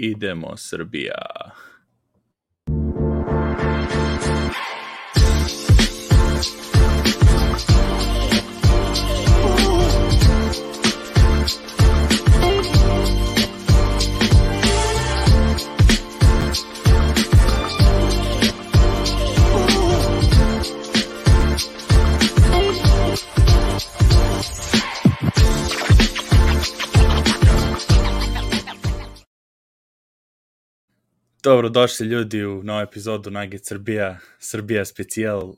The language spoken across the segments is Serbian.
idemo Srbija. Dobro, došli ljudi u novu epizodu Nugget Srbija, Srbija specijal. Uh,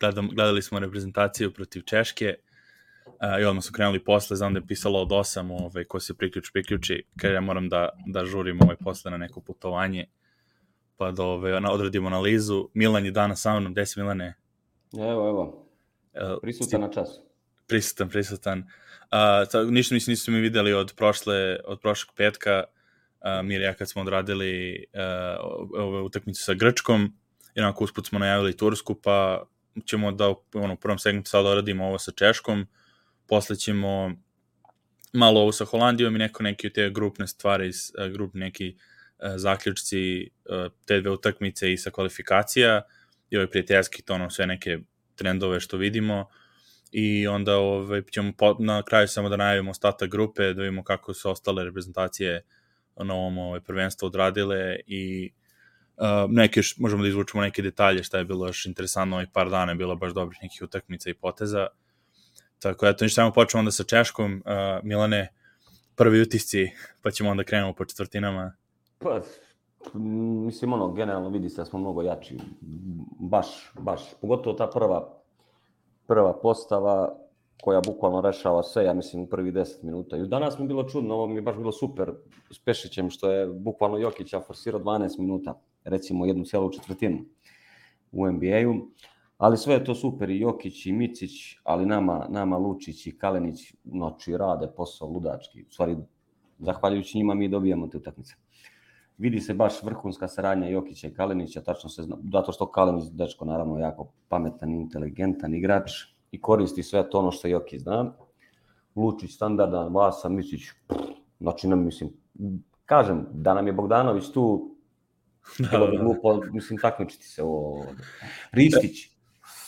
gledam, gledali smo reprezentaciju protiv Češke uh, i odmah su krenuli posle, znam da je pisalo od 8, ovaj, ko se priključi, priključi, kada ja moram da, da žurim ovaj posle na neko putovanje, pa da ovaj, odradimo analizu. Milan je danas sa mnom, gde si Milane? Evo, evo, prisutan na čas. Prisutan, prisutan. Uh, ta, ništa mislim nisu mi videli od prošle, od prošlog petka, uh, Mir ja kad smo odradili uh, ove utakmice sa Grčkom, i onako usput smo najavili Tursku, pa ćemo da ono, u prvom segmentu sad odradimo ovo sa Češkom, posle ćemo malo ovo sa Holandijom i neko neki od te grupne stvari, uh, grupni neki uh, zaključci te dve utakmice i sa kvalifikacija i ove prijateljski to ono sve neke trendove što vidimo. I onda ovaj, ćemo po, na kraju samo da najavimo ostatak grupe, da vidimo kako su ostale reprezentacije uh, na ovom ovaj, prvenstvo odradile i uh, neke, možemo da izvučemo neke detalje šta je bilo još interesantno ovih par dana, je bilo baš dobrih nekih utakmica i poteza. Tako eto, ništa samo počnemo onda sa Češkom. Uh, Milane, prvi utisci, pa ćemo onda krenemo po četvrtinama. Pa, mislim, ono, generalno vidi se da smo mnogo jači. Baš, baš. Pogotovo ta prva, prva postava, koja bukvalno rešava sve, ja mislim, u prvi 10 minuta. I danas mi je bilo čudno, ovo mi je baš bilo super s Pešićem, što je bukvalno Jokića forsirao 12 minuta, recimo jednu celu četvrtinu u NBA-u. Ali sve je to super, i Jokić i Micić, ali nama, nama Lučić i Kalenić noći rade posao ludački. U stvari, zahvaljujući njima mi dobijamo te utakmice. Vidi se baš vrhunska saradnja Jokića i Kalenića, tačno se zna, zato što Kalenić, dečko, naravno, jako pametan, inteligentan igrač, i koristi sve to ono što Jokić zna. Lučić standardan, Vasa, Misić, znači nam, mislim, kažem, da nam je Bogdanović tu, da, da, da. glupo, mislim, takmičiti se o... Ristić,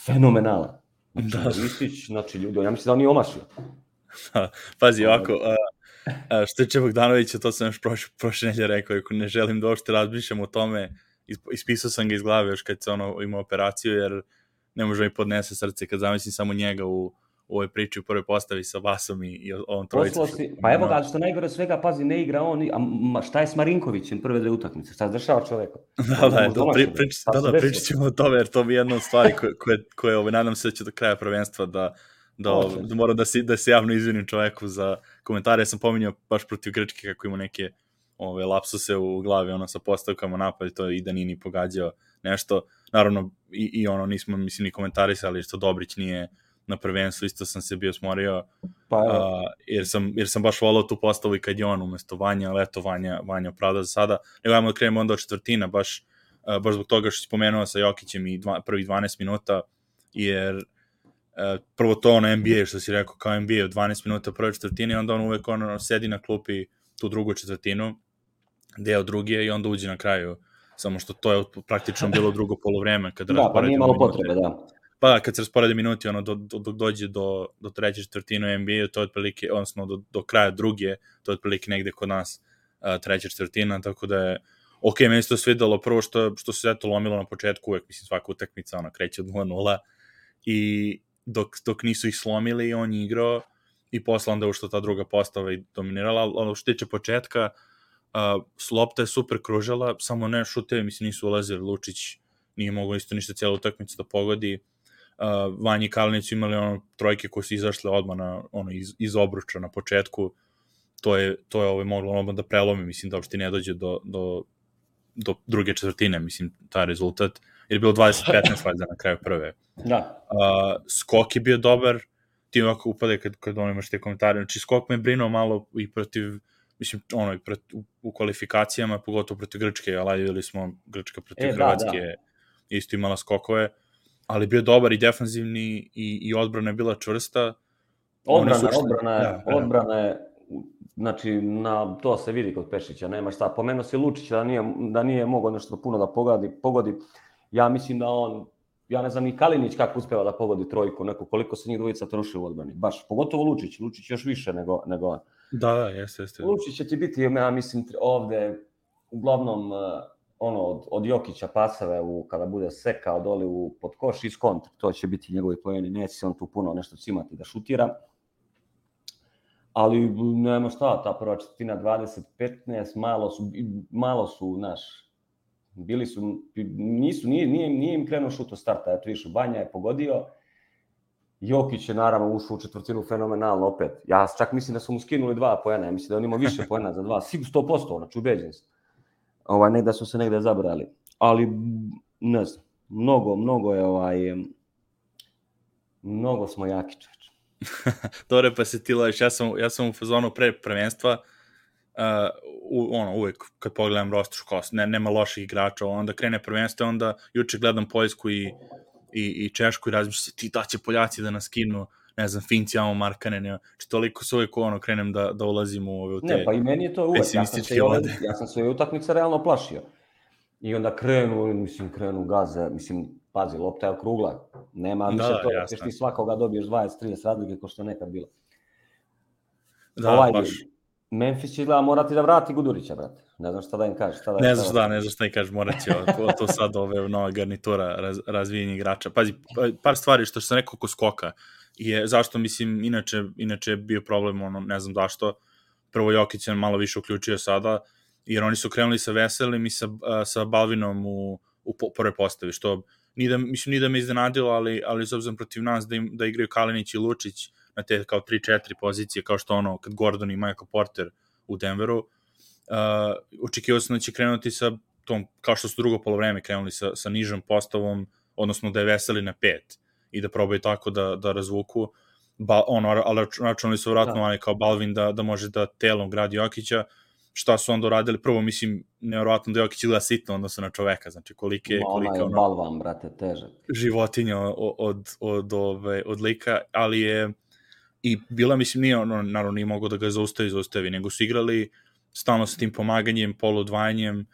fenomenala. Znači, da. Ristić, znači, ljudi, ja mislim da on nije omašio. Da, pazi, ovako, a, a, što je Bogdanovića, to sam još prošle, prošle nelje rekao, ako ne želim da uopšte razmišljam o tome, ispisao sam ga iz glave još kad se ono imao operaciju, jer ne može mi podnese srce kad zamislim samo njega u, u ovoj priči u prvoj postavi sa Vasom i, i ovom trojicom. Si, pa evo ga, što najgore svega, pazi, ne igra on, a ma, šta je s Marinkovićem prve dve utakmice? Šta se dešava čoveku? Da, da, da, pri, prič, da, da, pričat ćemo o tome, jer to mi je jedna od stvari koje, koje, koje ovaj, nadam se da će do kraja prvenstva da, da, da moram da se, da se javno izvinim čoveku za komentare. Ja sam pominjao baš protiv Grčke kako ima neke ove, lapsuse u glavi, ono, sa postavkama napad, to i da nije ni pogađao nešto naravno i, i ono nismo mislim ni komentarisali što Dobrić nije na prvenstvu, isto sam se bio smorio, pa, uh, jer, sam, jer sam baš volao tu postavu i kad je on umesto Vanja, ali eto Vanja, Vanja opravda za sada. Nego ajmo da krenemo onda od četvrtina, baš, uh, baš zbog toga što si spomenuo sa Jokićem i dva, prvih 12 minuta, jer prvo to ono NBA, što si rekao, kao NBA od 12 minuta prve četvrtine, onda on uvek ono sedi na klupi tu drugu četvrtinu, deo druge i onda uđe na kraju samo što to je praktično bilo drugo polovreme kada da, pa nije malo potrebe, da. Pa da, kad se rasporede minuti, ono, do, do, dođe do, do treće četvrtine u NBA, to je otprilike, odnosno do, do kraja druge, to je otprilike negde kod nas a, treća četvrtina, tako da je, ok, meni se to svidelo, prvo što, što se eto lomilo na početku, uvek, mislim, svaka utakmica, ona, kreće od 0-0, i dok, dok nisu ih slomili, on je igrao, i posle onda ušto ta druga postava i dominirala, ali ono što tiče početka, uh, Uh, lopta je super kružala, samo ne šutevi mislim nisu ulazili, Lučić nije mogao isto ništa cijelu utakmicu da pogodi. Uh, Vanji Kalinić imali ono trojke koje su izašle odmah na, ono, iz, iz obruča na početku. To je, to je ovaj, moglo odmah da prelomi, mislim da uopšte ne dođe do, do, do druge četvrtine, mislim, taj rezultat. Jer je bilo 20-15 valjda na kraju prve. Da. Uh, skok je bio dobar, ti ovako upade kad, kad on imaš te komentare. Znači, skok me brinuo malo i protiv mislim, ono, pret, u, u kvalifikacijama, pogotovo protiv Grčke, ali videli smo Grčka protiv e, da, Hrvatske, da, da. isto imala skokove, ali bio dobar i defanzivni i, i odbrana je bila čvrsta. Odbrana, su, odbrana, je, da, da, odbrana je znači, na, to se vidi kod Pešića, nema šta. Pomenuo se Lučić da nije, da nije mogao nešto puno da pogodi, pogodi. Ja mislim da on, ja ne znam ni Kalinić kako uspeva da pogodi trojku, neko koliko se njih dvojica troši u odbrani. Baš, pogotovo Lučić, Lučić još više nego, nego on. Da, da, jeste, jeste. Lučić će ti biti, ja mislim, ovde, uglavnom, ono, od, od Jokića pasave u, kada bude sekao doli u pod koš iz kontra, to će biti njegovi pojeni, neće se on tu puno nešto cimati da šutira. Ali nema šta, ta prva četvrtina 20-15, malo su, malo su, naš, bili su, nisu, nije, nije, nije im krenuo šut od starta, eto višu, Banja je pogodio, Jokić je naravno ušao u četvrtinu fenomenalno opet. Ja čak mislim da su mu skinuli dva poena, ja mislim da on ima više poena za dva, sigurno 100%, znači ubeđen sam ovaj, negde su se negde zabrali. Ali, ne znam, mnogo, mnogo je ovaj, mnogo smo jaki čoveč. Dobre, pa se ti loviš, ja sam, ja sam u fazonu pre prvenstva, uh, ono, uvek kad pogledam roster škos, ne, nema loših igrača, onda krene prvenstvo, onda juče gledam Poljsku i, i, i Češku i razmišljam se, ti da će Poljaci da nas kinu, ne znam, Finci, Amo Markane, ne, znači toliko se uvijek ono krenem da, da ulazim u ove u te Ne, pa i meni je to uvek, ja sam se, ove, ja sam se utakmice realno plašio. I onda krenu, mislim, krenu gaze, mislim, pazi, lopta je okrugla, nema više da, to, ćeš ti svakoga dobiješ 20-30 razlike ko što je nekad bilo. Da, ovaj, baš. Memphis će gleda morati da vrati Gudurića, brate. Ne znam šta da im kaže. Šta da ne znam šta, ne znam šta im kaže, morat će to, to sad ove nova garnitura raz, razvijenja igrača. Pazi, par stvari što sam rekao oko skoka je zašto mislim inače inače je bio problem ono ne znam zašto prvo Jokić je malo više uključio sada jer oni su krenuli sa Veselim i sa, sa Balvinom u, u prve postavi što ni da, mislim, ni da me iznenadilo, ali, ali s obzirom protiv nas da, im, da igraju Kalinić i Lučić na te kao 3-4 pozicije, kao što ono, kad Gordon i Michael Porter u Denveru, uh, očekivao sam da će krenuti sa tom, kao što su drugo polovreme krenuli sa, sa nižom postavom, odnosno da je Veseli na 5 i da probaju tako da, da razvuku. Ba, ono, ali računali su vratno da. kao Balvin da, da može da telom gradi Jokića, šta su onda uradili, prvo mislim, nevjerovatno da Jokić izgleda sitno odnosno na čoveka, znači kolike, Ma, kolike ono, balvan, brate, težak. Životinja od, od, od, ove, od lika, ali je i bila, mislim, nije ono, naravno nije mogo da ga zaustavi, zaustavi, nego su igrali stalno sa tim pomaganjem, poludvajanjem,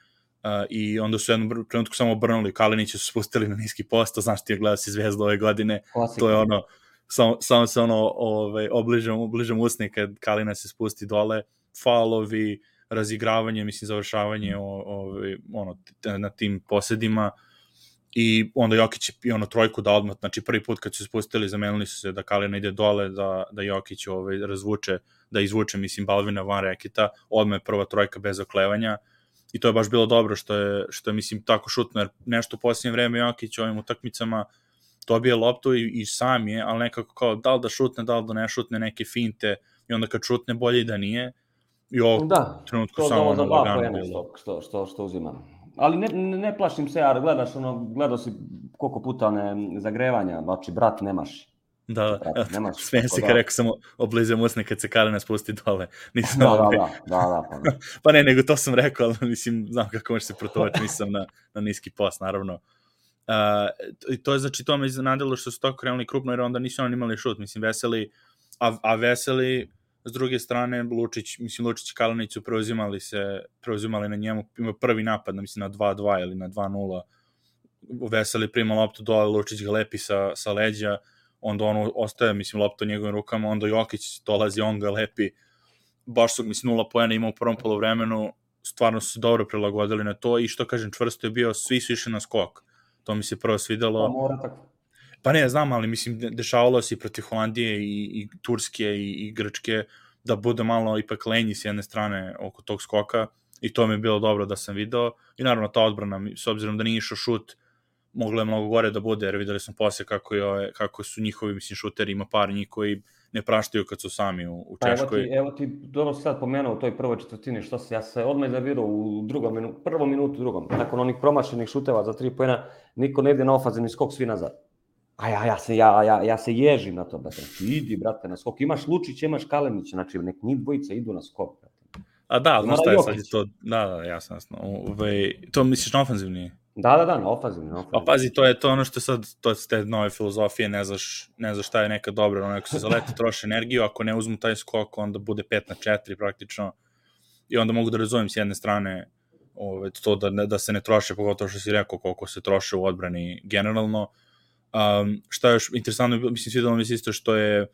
Uh, i onda su jednom trenutku samo obrnuli, Kalinića su spustili na niski post, znaš ti je gledao si zvezda ove godine, Klasika. to je ono, samo, samo se ono ove, obližam, obližam usne kad Kalina se spusti dole, falovi, razigravanje, mislim, završavanje o, ove, ono, na tim posedima i onda Jokić je ono trojku da odmah, znači prvi put kad su spustili, zamenili su se da Kalina ide dole, da, da Jokić ovaj, razvuče, da izvuče, mislim, Balvina van reketa, odmah je prva trojka bez oklevanja, i to je baš bilo dobro što je, što je mislim, tako šutno, jer nešto u posljednje vreme Jokić ovim utakmicama dobije loptu i, i sam je, ali nekako kao da li da šutne, da li da ne šutne neke finte i onda kad šutne bolje i da nije. I ovo da, trenutku samo ono lagano bilo. Što, što, što uzimam. Ali ne, ne plašim se, jer gledaš ono, gledao si koliko puta ne zagrevanja, znači brat nemaš Da, da, nemaš, smijem se kad da. rekao sam oblizam usne kad se Kalina spusti dole. Nisam da, da, da, da, da, pa, ne. pa ne, nego to sam rekao, ali mislim, znam kako može se protovaći, nisam na, na niski post, naravno. Uh, to je znači to me iznenadilo što su to krenuli krupno, jer onda nisu oni imali šut, mislim, Veseli, a, a Veseli, s druge strane, Lučić, mislim, Lučić i Kalinić su preuzimali se, preuzimali na njemu, ima prvi napad, mislim, na 2-2 ili na 2-0, Veseli prima loptu dole, Lučić ga lepi sa, sa leđa, onda ono ostaje, mislim, lopta u njegovim rukama, onda Jokić dolazi, on ga lepi, baš su, mislim, nula pojena imao u prvom polovremenu, stvarno su se dobro prilagodili na to i što kažem, čvrsto je bio, svi su išli na skok. To mi se prvo svidelo. Pa mora tako. Pa ne, znam, ali mislim, dešavalo se i protiv Holandije i, i Turske i, i Grčke da bude malo ipak lenji s jedne strane oko tog skoka i to mi je bilo dobro da sam video i naravno ta odbrana, s obzirom da nije išao šut, moglo je mnogo gore da bude, jer videli smo posle kako, je, kako su njihovi, mislim, šuteri, ima par njih koji ne praštaju kad su sami u, u Češkoj. Pa evo ti, evo ti dobro sad pomenuo u toj prvoj četvrtini, što se, ja se odmah izabirao u drugom minutu, prvom minutu, drugom. Nakon onih promašenih šuteva za tri pojena, niko ne ide na ofazivni skok, svi nazad. A ja, ja, se, ja, ja, ja se ježim na to, brate. Idi, brate, na skok. Imaš Lučić, imaš Kalenić, znači nek njih dvojica idu na skok, brate. A da, znaš šta je sad to, da, da, jasno, jasno. Ove, to misliš na ofenzivni? Da, da, da, na ofazivni, na Pa pazi, to je to ono što sad, to je te nove filozofije, ne znaš, ne znaš šta je neka dobra, ono, ako se zaleti troši energiju, ako ne uzmu taj skok, onda bude 5 na 4 praktično, i onda mogu da razumem s jedne strane ove, to da, da se ne troše, pogotovo što si rekao koliko se troše u odbrani generalno. Um, šta još interesantno, mislim, svidelo mi se isto što je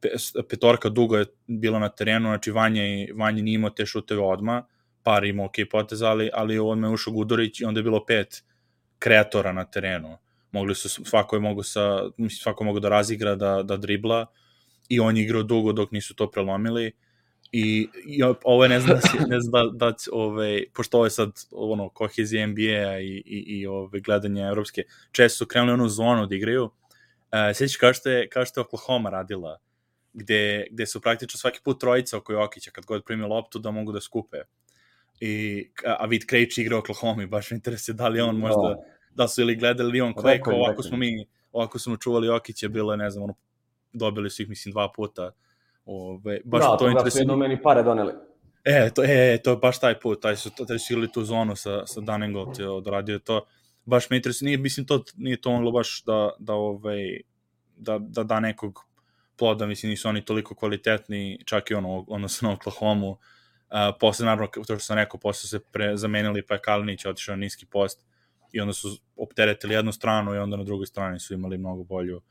pe- petorka dugo je bila na terenu, znači Vanja, i- Vanja nije imao te šuteve odma, par imao ok potez, ali, ali odmah je ušao Gudurić i onda je bilo pet kreatora na terenu. Mogli su, svako je mogu sa, mislim, svako je mogu da razigra, da, da dribla i on je igrao dugo dok nisu to prelomili i, i ovo je ne znam, da si- ne znam da, da ovaj, pošto ovo je sad ono, kohezija NBA-a i, i, i ovaj, gledanje evropske, često su krenuli onu zonu da igraju. Uh, Sjećaš kao što je, kao što je Oklahoma radila, gde, gde su praktično svaki put trojica oko Jokića, kad god primi loptu, da mogu da skupe. I, a Vid Krejči igra u Oklahoma i baš me interesuje da li on možda, Da. da su ili gledali Leon Rekao Clay, je, kao ovako smo mi, ovako smo čuvali Jokića, bilo je, ne znam, ono, dobili su ih, mislim, dva puta. Ove, baš da, to toga su jedno meni pare doneli. E, to, e, to je baš taj put, taj su, taj su igrali tu zonu sa, sa Dunningold je odradio to. Baš me interesuje, nije, mislim, to, nije to moglo baš da, da, ovaj, da, da da nekog ploda, mislim, nisu oni toliko kvalitetni, čak i ono, odnosno na Oklahoma. Uh, posle, naravno, to što sam rekao, posle se pre, zamenili, pa je Kalinić otišao na niski post i onda su opteretili jednu stranu i onda na drugoj strani su imali mnogo bolju.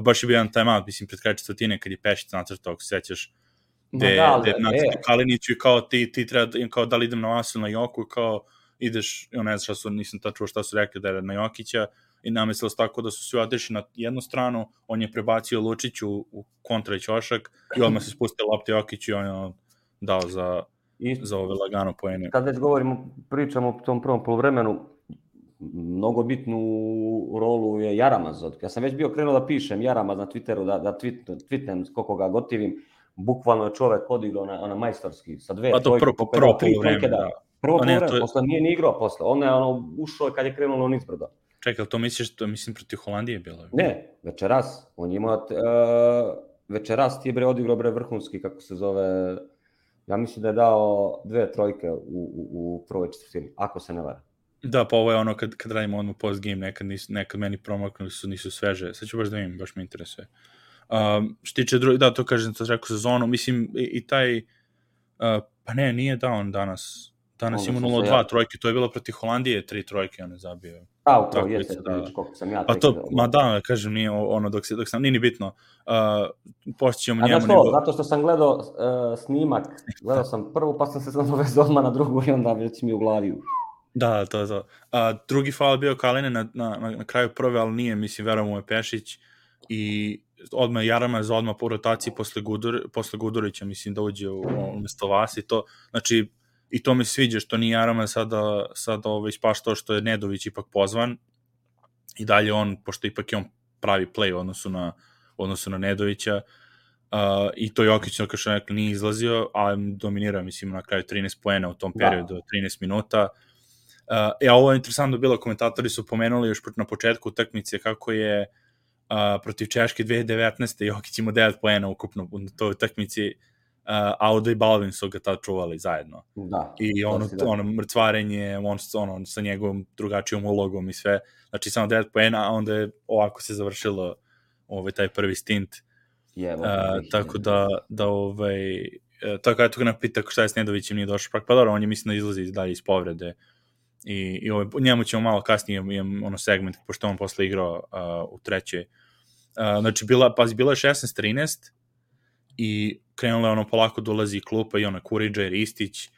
Baš je bio jedan timeout, mislim, pred kraj četvrtine, kad je Pešić nacrtao, ako se sećaš, gde, da, gde ali, nacrta e, Kaliniću i kao ti, ti treba, da- kao da li idem na Vasil na Joku, kao ideš, ja ne znam šta su, nisam tačuo šta su rekli da je na Jokića, i namislilo se tako da su svi otišli na jednu stranu, on je prebacio Lučiću u kontra i ćošak i odmah se spustio lopta Jokiću i on je dao za, i za ove lagano poene. kad već govorimo, pričamo o tom prvom polovremenu, mnogo bitnu rolu je Jaramaz. Ja sam već bio krenuo da pišem Jaramaz na Twitteru, da, da tweet, tweetnem koliko ga gotivim. Bukvalno je čovek odigrao na, ona majstorski, sa dve Pa to trojke, prvo, po prvo polovreme, trojke, da. Prvo Pa ne, to je- posle nije ni igrao posle. On je ono, ušao kad je krenulo nizbrdo. Čekaj, jel to misliš, to mislim protiv Holandije je bilo? Ne, večeras. On je imao, uh, večeras ti je bre odigrao bre vrhunski, kako se zove, ja mislim da je dao dve trojke u, u, u prvoj četvrtini, ako se ne vara. Da, pa ovo je ono kad, kad radimo odmah post game, nekad, nis, nekad meni promaknuli su, nisu sveže. Sad ću baš da vidim, baš me interesuje. Um, što tiče drugi, da, to kažem, to rekao sezonu, mislim, i, i taj, uh, pa ne, nije dao on danas. Danas ima sam se 0-2 ja- trojke, to je bilo protiv Holandije, tri trojke on je zabio. A, upravo, Tako jeste, da. da. koliko sam ja Pa to, ma da, kažem, nije ono dok, se, dok sam, nije ni bitno. Uh, postićemo A njemu. znaš nego- to, zato što sam gledao uh, snimak, gledao sam prvu, pa sam se nadovezao odmah na drugu i onda već mi u glavi. Da, to je to. A, drugi faul bio Kaline na, na, na, na kraju prve, ali nije, mislim, verujem mu je Pešić i odmah Jarama za odmah po rotaciji posle, Gudur, posle Gudurića, mislim, da uđe u, umesto vas i to, znači, i to mi sviđa što nije Jarama sada, sada ovaj, ispaštao što je Nedović ipak pozvan i dalje on, pošto ipak je on pravi play u odnosu na, u odnosu na Nedovića, Uh, i to Jokić, kao što rekli, nije izlazio, a dominirao, mislim, na kraju 13 poena u tom Da. periodu, 13 minuta. Uh, e, a ovo je interesantno bilo, komentatori su pomenuli još na početku utakmice kako je uh, protiv Češke 2019. Jokić imao 9 poena ukupno u toj utakmici, uh, Audo i Balvin su ga tad čuvali zajedno. Da. I ono, da. ono mrcvarenje, on, ono, sa njegovom drugačijom ulogom i sve. Znači samo 9 poena, a onda je ovako se završilo ovaj, taj prvi stint. Jevo, Uh, tako da, da ovaj, e, tako eto ga napita šta je s Nedovićem nije došao, pa dobro, on je mislim da izlazi iz- dalje iz povrede i, i ovaj, njemu ćemo malo kasnije imam ono segment, pošto on posle igrao uh, u trećoj. Uh, znači, bila, pazi, bila je 16-13 i krenula je ono polako dolazi klupa i ona Kuriđa i Ristić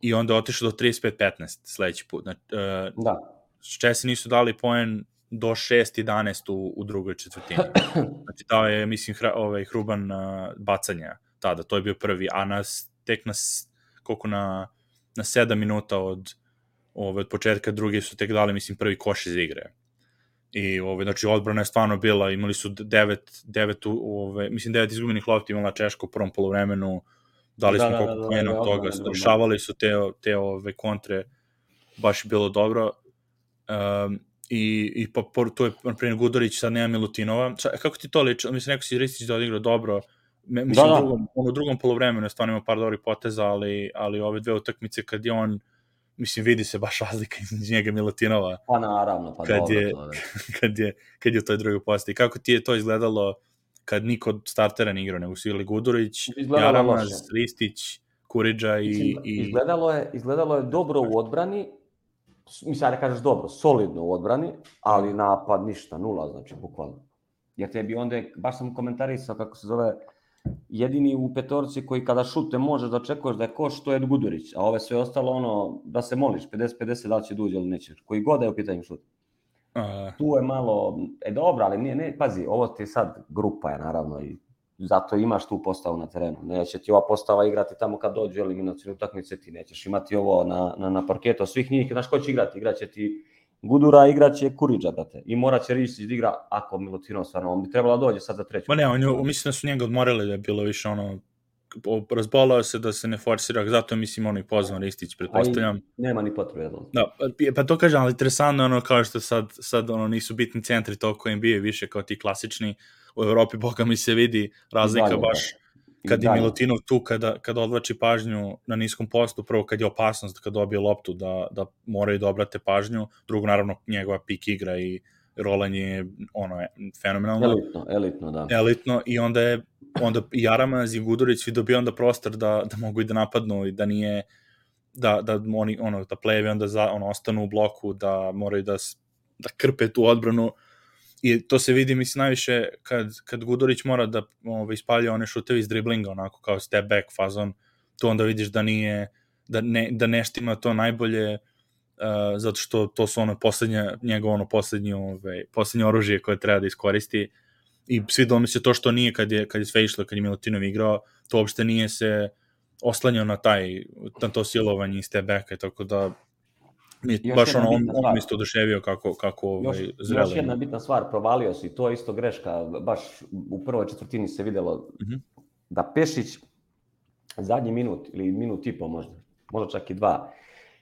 i onda otišao do 35-15 sledeći put. Znači, uh, Da. Česi nisu dali poen do 6-11 u, u drugoj četvrtini. Znači, dao je, mislim, hra, ovaj, Hruban uh, bacanja tada, to je bio prvi, a nas, tek nas, koliko na, na 7 minuta od, ovaj, od početka druge su tek dali, mislim, prvi koš iz igre. I, ovaj, znači, odbrana je stvarno bila, imali su devet, devet ovaj, mislim, devet izgubenih lopti imala Češka u prvom polovremenu, dali Da, smo da, koliko da, da, poena da, od toga, dobra. rešavali su te, te ove, kontre, baš bilo dobro. Um, i, i pa por, tu je na primjer Gudorić, sad nema Milutinova. Ča, kako ti to liči? Mislim, neko si Ristić da odigrao dobro. Me, mislim, Da, da, da. da. Drugom, ono, u drugom polovremenu je stvarno imao par dobrih poteza, ali, ali ove dve utakmice kad je on mislim, vidi se baš razlika između njega Milutinova. Pa naravno, pa kad dobro. je, to, da. kad je, kad je u toj drugoj postavi. Kako ti je to izgledalo kad niko od startera ne igrao, nego su ili Gudurić, Jaramaz. Ristić, Kuriđa i... Mislim, i... Izgledalo, je, izgledalo je dobro u odbrani, mislim, ajde kažeš dobro, solidno u odbrani, ali napad ništa, nula, znači, bukvalno. Jer tebi onda, je, baš sam komentarisao kako se zove, jedini u petorci koji kada šute možeš da očekuješ da je koš, to je Gudurić, a ove sve ostalo ono, da se moliš, 50-50 da će duđe ili neće, koji god da je u pitanju šut. A, Tu je malo, e dobro, ali nije, ne, pazi, ovo ti sad grupa je naravno i zato imaš tu postavu na terenu. Neće ti ova postava igrati tamo kad dođu eliminacijne utakmice, ti nećeš imati ovo na, na, na parketu. Svih njih, znaš ko će igrati? Igraće ti Gudura, igraće Kuriđa, brate. I morat će Rišić da igra, ako Milutinov stvarno, on bi trebalo da dođe sad za treću. Ma ne, on, je- mislim da su njega odmorili da je bilo više ono razbolao se da se ne forsira, zato mislim ono i pozvan Ristić, pretpostavljam. Nema ni potrebe da Da, pa, pa to kažem, ali interesantno ono kao što sad, sad ono nisu bitni centri toliko NBA više kao ti klasični u Evropi, boga mi se vidi razlika dalje, baš I kad je. Milutinov tu, kada, kada odvlači pažnju na niskom postu, prvo kad je opasnost kad dobije loptu da, da moraju da obrate pažnju, drugo naravno njegova pik igra i rolanje je ono je fenomenalno Elitno, elitno, da. elitno i onda je onda i Jaramaz i Gudurić svi dobio onda prostor da, da mogu i da napadnu i da nije da, da oni ono da plejevi onda za, ono, ostanu u bloku da moraju da, da krpe tu odbranu i to se vidi mislim najviše kad, kad Gudurić mora da ovaj, ispalja one šutevi iz driblinga onako kao step back fazon. Tu onda vidiš da nije da ne, da nešto ima to najbolje uh, zato što to su ono poslednje njegovo ono poslednje ovaj poslednje oružje koje treba da iskoristi. I svi domi se to što nije kad je kad je sve išlo kad je Milutinov igrao to uopšte nije se oslanjao na taj na to silovanje iz step backa tako da mi je Još baš ono on, on mi isto oduševio kako kako Još, ovaj još zrelo jedna bitna stvar, provalio si, to je isto greška, baš u prvoj četvrtini se videlo Mhm. da Pešić zadnji minut ili minut i po možda, možda čak i dva,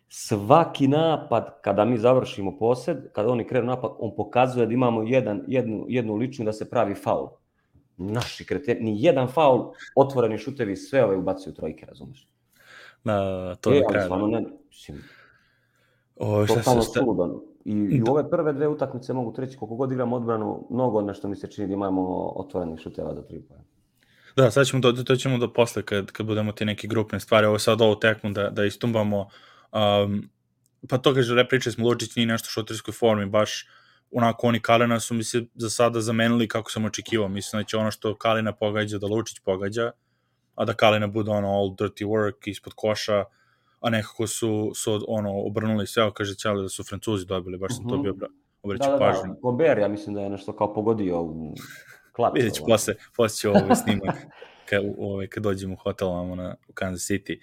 svaki napad kada mi završimo posed, kada oni krenu napad, on pokazuje da imamo jedan, jednu, jednu ličnu da se pravi faul. Naši kreten, ni jedan faul, otvoreni šutevi, sve ove ubacuju trojke, razumeš? na to e, da kraja. stvarno ne, mislim, O, šta totalno se sta... suludo. I, I ove prve dve utakmice mogu treći, koliko god igramo odbranu, mnogo nešto mi se čini da imamo otvorenih šuteva za tri pojena. Da, sad ćemo to, to ćemo do posle kad, kad budemo te neke grupne stvari, ovo sad ovu tekmu da, da istumbamo. Um, pa to kaže, repričali smo, Lučić nije nešto u šuterskoj formi, baš onako oni Kalina su mi se za sada zamenili kako sam očekivao. Mislim da će ono što Kalina pogađa da Lučić pogađa, a da Kalina bude ono all dirty work ispod koša, a nekako su, su ono obrnuli sve, evo kaže Ćale da su Francuzi dobili, baš sam to Mhm. bio obra- Da, obraćao da, pažnju. da, Gober, ja mislim da je nešto kao pogodio u klač. Vidjet ću posle, posle ću ovaj snimak kad, ovaj, kad dođemo u hotel vamo na, u Kansas City.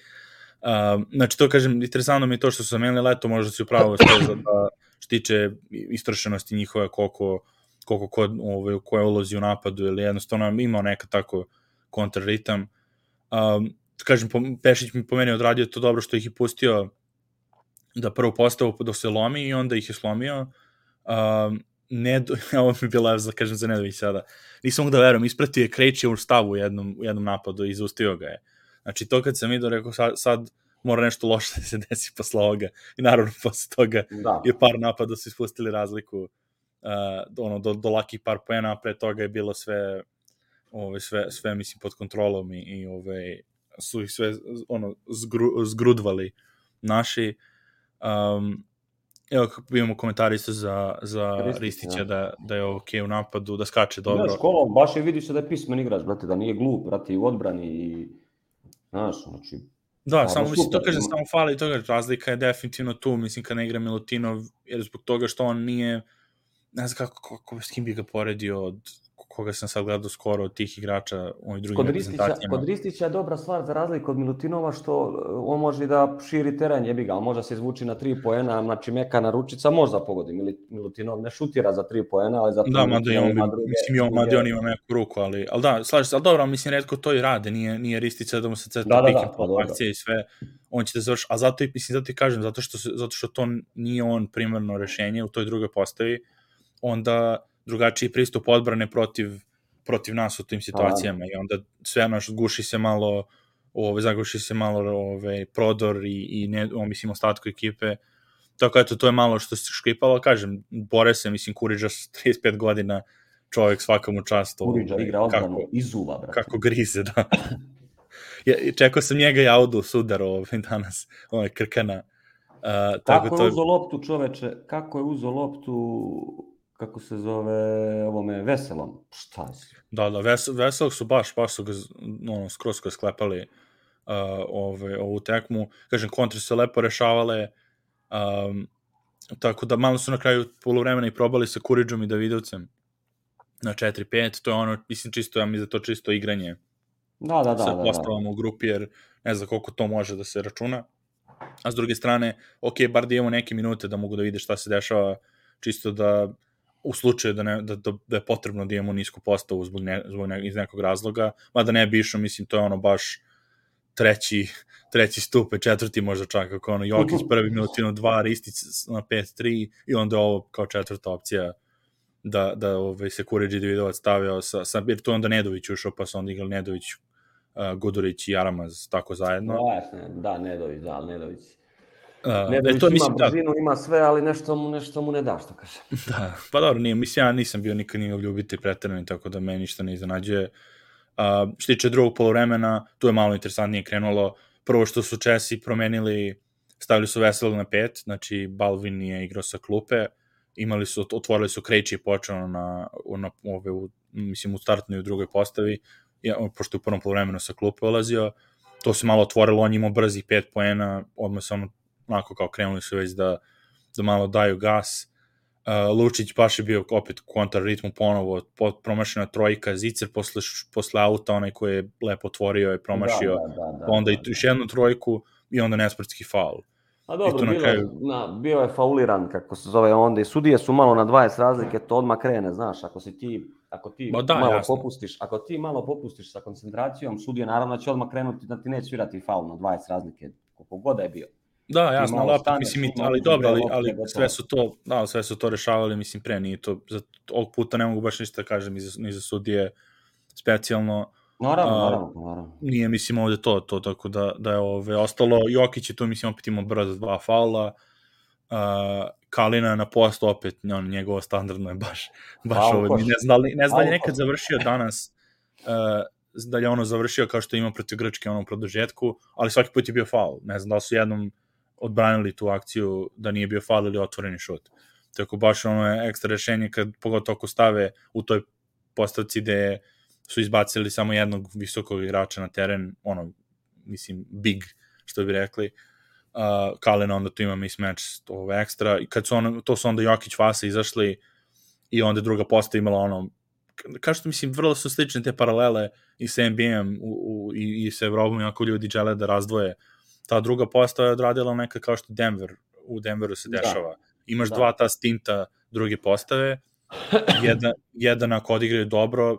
Um, znači, to kažem, interesantno mi je to što su zamenili leto, možda si upravo sve za da što tiče istrošenosti njihove, koliko, koliko ko, ovaj, koje ulozi u napadu ili jednostavno imao neka tako kontraritam. Um, kažem, Pešić mi po meni odradio to dobro što ih je pustio da prvo postavu dok se lomi i onda ih je slomio. Um, ne, ovo mi je bila, za, kažem, za Nedović sada. Nisam mogu da verujem, ispratio je Krejče u stavu u jednom, u jednom napadu i izustio ga je. Znači, to kad sam vidio, rekao, sad, sad mora nešto loše da se desi posle ovoga. I naravno, posle toga Da, je par napada su ispustili razliku uh, ono, do, do lakih par poena, a pre toga je bilo sve ove, sve, sve mislim pod kontrolom i, i ove, su ih sve ono, zgru, zgrudvali naši. Um, evo, imamo komentari isto za, za Ristića, Ristića da. da, da je ok u napadu, da skače dobro. Znaš, školom, baš je vidi se da je pismen igrač, brate, da nije glup, brate, i u odbrani i... Znaš, znači, Da, samo mislim, to super, kaže, ima- samo fali toga, razlika je definitivno tu, mislim, kad ne igra Milutinov, jer zbog toga što on nije, ne znam kako, kako s kim bi ga poredio od koga sam sad gledao skoro od tih igrača u ovim drugim Kod reprezentacijama. kod Ristića je dobra stvar za razliku od Milutinova što uh, on može da širi teren, jebi ga, on može da se izvuči na tri poena, znači mekana ručica možda pogodi. Milutinov ne šutira za tri poena, ali zato Da, mada on, ima druge- mislim, on, mada on ima neku ruku, ali, ali da, slažem se, ali dobro, mislim, redko to i rade, nije, nije Ristića da mu se ceta Da, da, pick da, pa dobro. akcije i sve, on će da završi, a zato i, mislim, zato i kažem, zato što, zato što to nije on primarno rešenje u toj drugoj postavi, onda drugačiji pristup odbrane protiv protiv nas u tim situacijama i onda sve naš guši se malo ove, zaguši se malo ove, prodor i, i ne, o, mislim, ostatku ekipe. Tako eto, to je malo što se škripalo, kažem, bore se, mislim, Kuriđa s 35 godina, čovjek svaka mu čast. Kuriđa igra odbranu izuva, brate. Kako grize, da. ja, čekao sam njega i Audu sudar ovaj, danas, ovaj Krkana. Uh, tako kako je to... uzo loptu čoveče, kako je uzo loptu kako se zove ovome Veselom. Šta si? Da, da, ves, Vesel su baš, baš su ga ono, skroz skroz sklepali uh, ove, ovu tekmu. Kažem, kontre se lepo rešavale, um, tako da malo su na kraju polovremena i probali sa Kuriđom i Davidovcem na 4-5, to je ono, mislim, čisto, ja mislim da to čisto igranje da, da, da, sa da, postavom da. u grupi, jer ne znam koliko to može da se računa. A s druge strane, ok, bar da imamo neke minute da mogu da vide šta se dešava, čisto da u slučaju da, ne, da, da, da je potrebno da imamo nisku postavu zbog, ne, zbog ne, iz nekog razloga, mada ne bi išao, mislim, to je ono baš treći, treći stup, četvrti možda čak, kako ono Jokić prvi minutino dva, Ristic na 5-3 i onda ovo kao četvrta opcija da, da ovaj, se Kuriđi Davidovac stavio sa, sa, jer to onda Nedović ušao, pa su onda igrali Nedović, uh, Gudurić i Aramaz tako zajedno. Da, da, Nedović, da, Nedović. Uh, Nedović to, mislim, ima brzinu, da. ima sve, ali nešto mu, nešto mu ne da, što kaže. Da, pa dobro, nije, mislim, ja nisam bio nikad njegov ljubitelj pretrani, tako da me ništa ne iznenađuje. Uh, što tiče drugog polovremena, tu je malo interesantnije krenulo. Prvo što su Česi promenili, stavili su Veselog na pet, znači Balvin je igrao sa klupe, imali su, otvorili su Krejči i počeo na, na ove, u, mislim, u startnoj i u drugoj postavi, ja, pošto je u prvom polovremenu sa klupe olazio, to se malo otvorilo, on imao brzi 5 poena, odmah se ono onako kao krenuli su već da, da malo daju gas. Uh, Lučić baš je bio opet kontra ritmu ponovo, promašena trojka, Zicer posle, posle auta, onaj koji je lepo otvorio je promašio, da, da, da, da, onda da, da. i još jednu trojku i onda nesportski faul. A dobro, bilo, kraju... na, bio je fauliran, kako se zove onda, i sudije su malo na 20 razlike, to odmah krene, znaš, ako si ti, ako ti da, malo jasno. popustiš, ako ti malo popustiš sa koncentracijom, sudije naravno će odmah krenuti da ti neće svirati faul na 20 razlike, koliko god je bio. Da, jasno, ali opet, mislim, ali dobro, ali, ali sve su to, da, sve su to rešavali, mislim, pre, nije to, za ovog puta ne mogu baš ništa da kažem ni za, ni za sudije specijalno. Naravno, naravno, naravno. Nije, mislim, ovde to, to, tako da, da je ove, ostalo, Jokić je tu, mislim, opet imao brzo dva faula, uh, Kalina na postu opet, on, njegovo standardno je baš, baš ovo, ne znam da li, ne znam da li nekad završio danas, uh, da li je ono završio kao što ima protiv Grčke ono u produžetku, ali svaki put je bio faul. Ne znam da su jednom odbranili tu akciju da nije bio faul ili otvoreni šut. Tako baš ono ekstra rešenje kad pogotovo ako stave u toj postavci gde su izbacili samo jednog visokog igrača na teren, ono, mislim, big, što bi rekli, uh, Kalen onda tu ima mismatch ovo ekstra, i kad su ono, to su onda Jokić Vasa izašli i onda druga postava imala ono, kao što mislim, vrlo su slične te paralele i sa NBA-em i, i sa Evropom, ako ljudi žele da razdvoje uh, ta druga postava je odradila neka kao što Denver, u Denveru se da. dešava. Da. Imaš da. dva ta stinta druge postave, jedan, jedan ako odigraju dobro,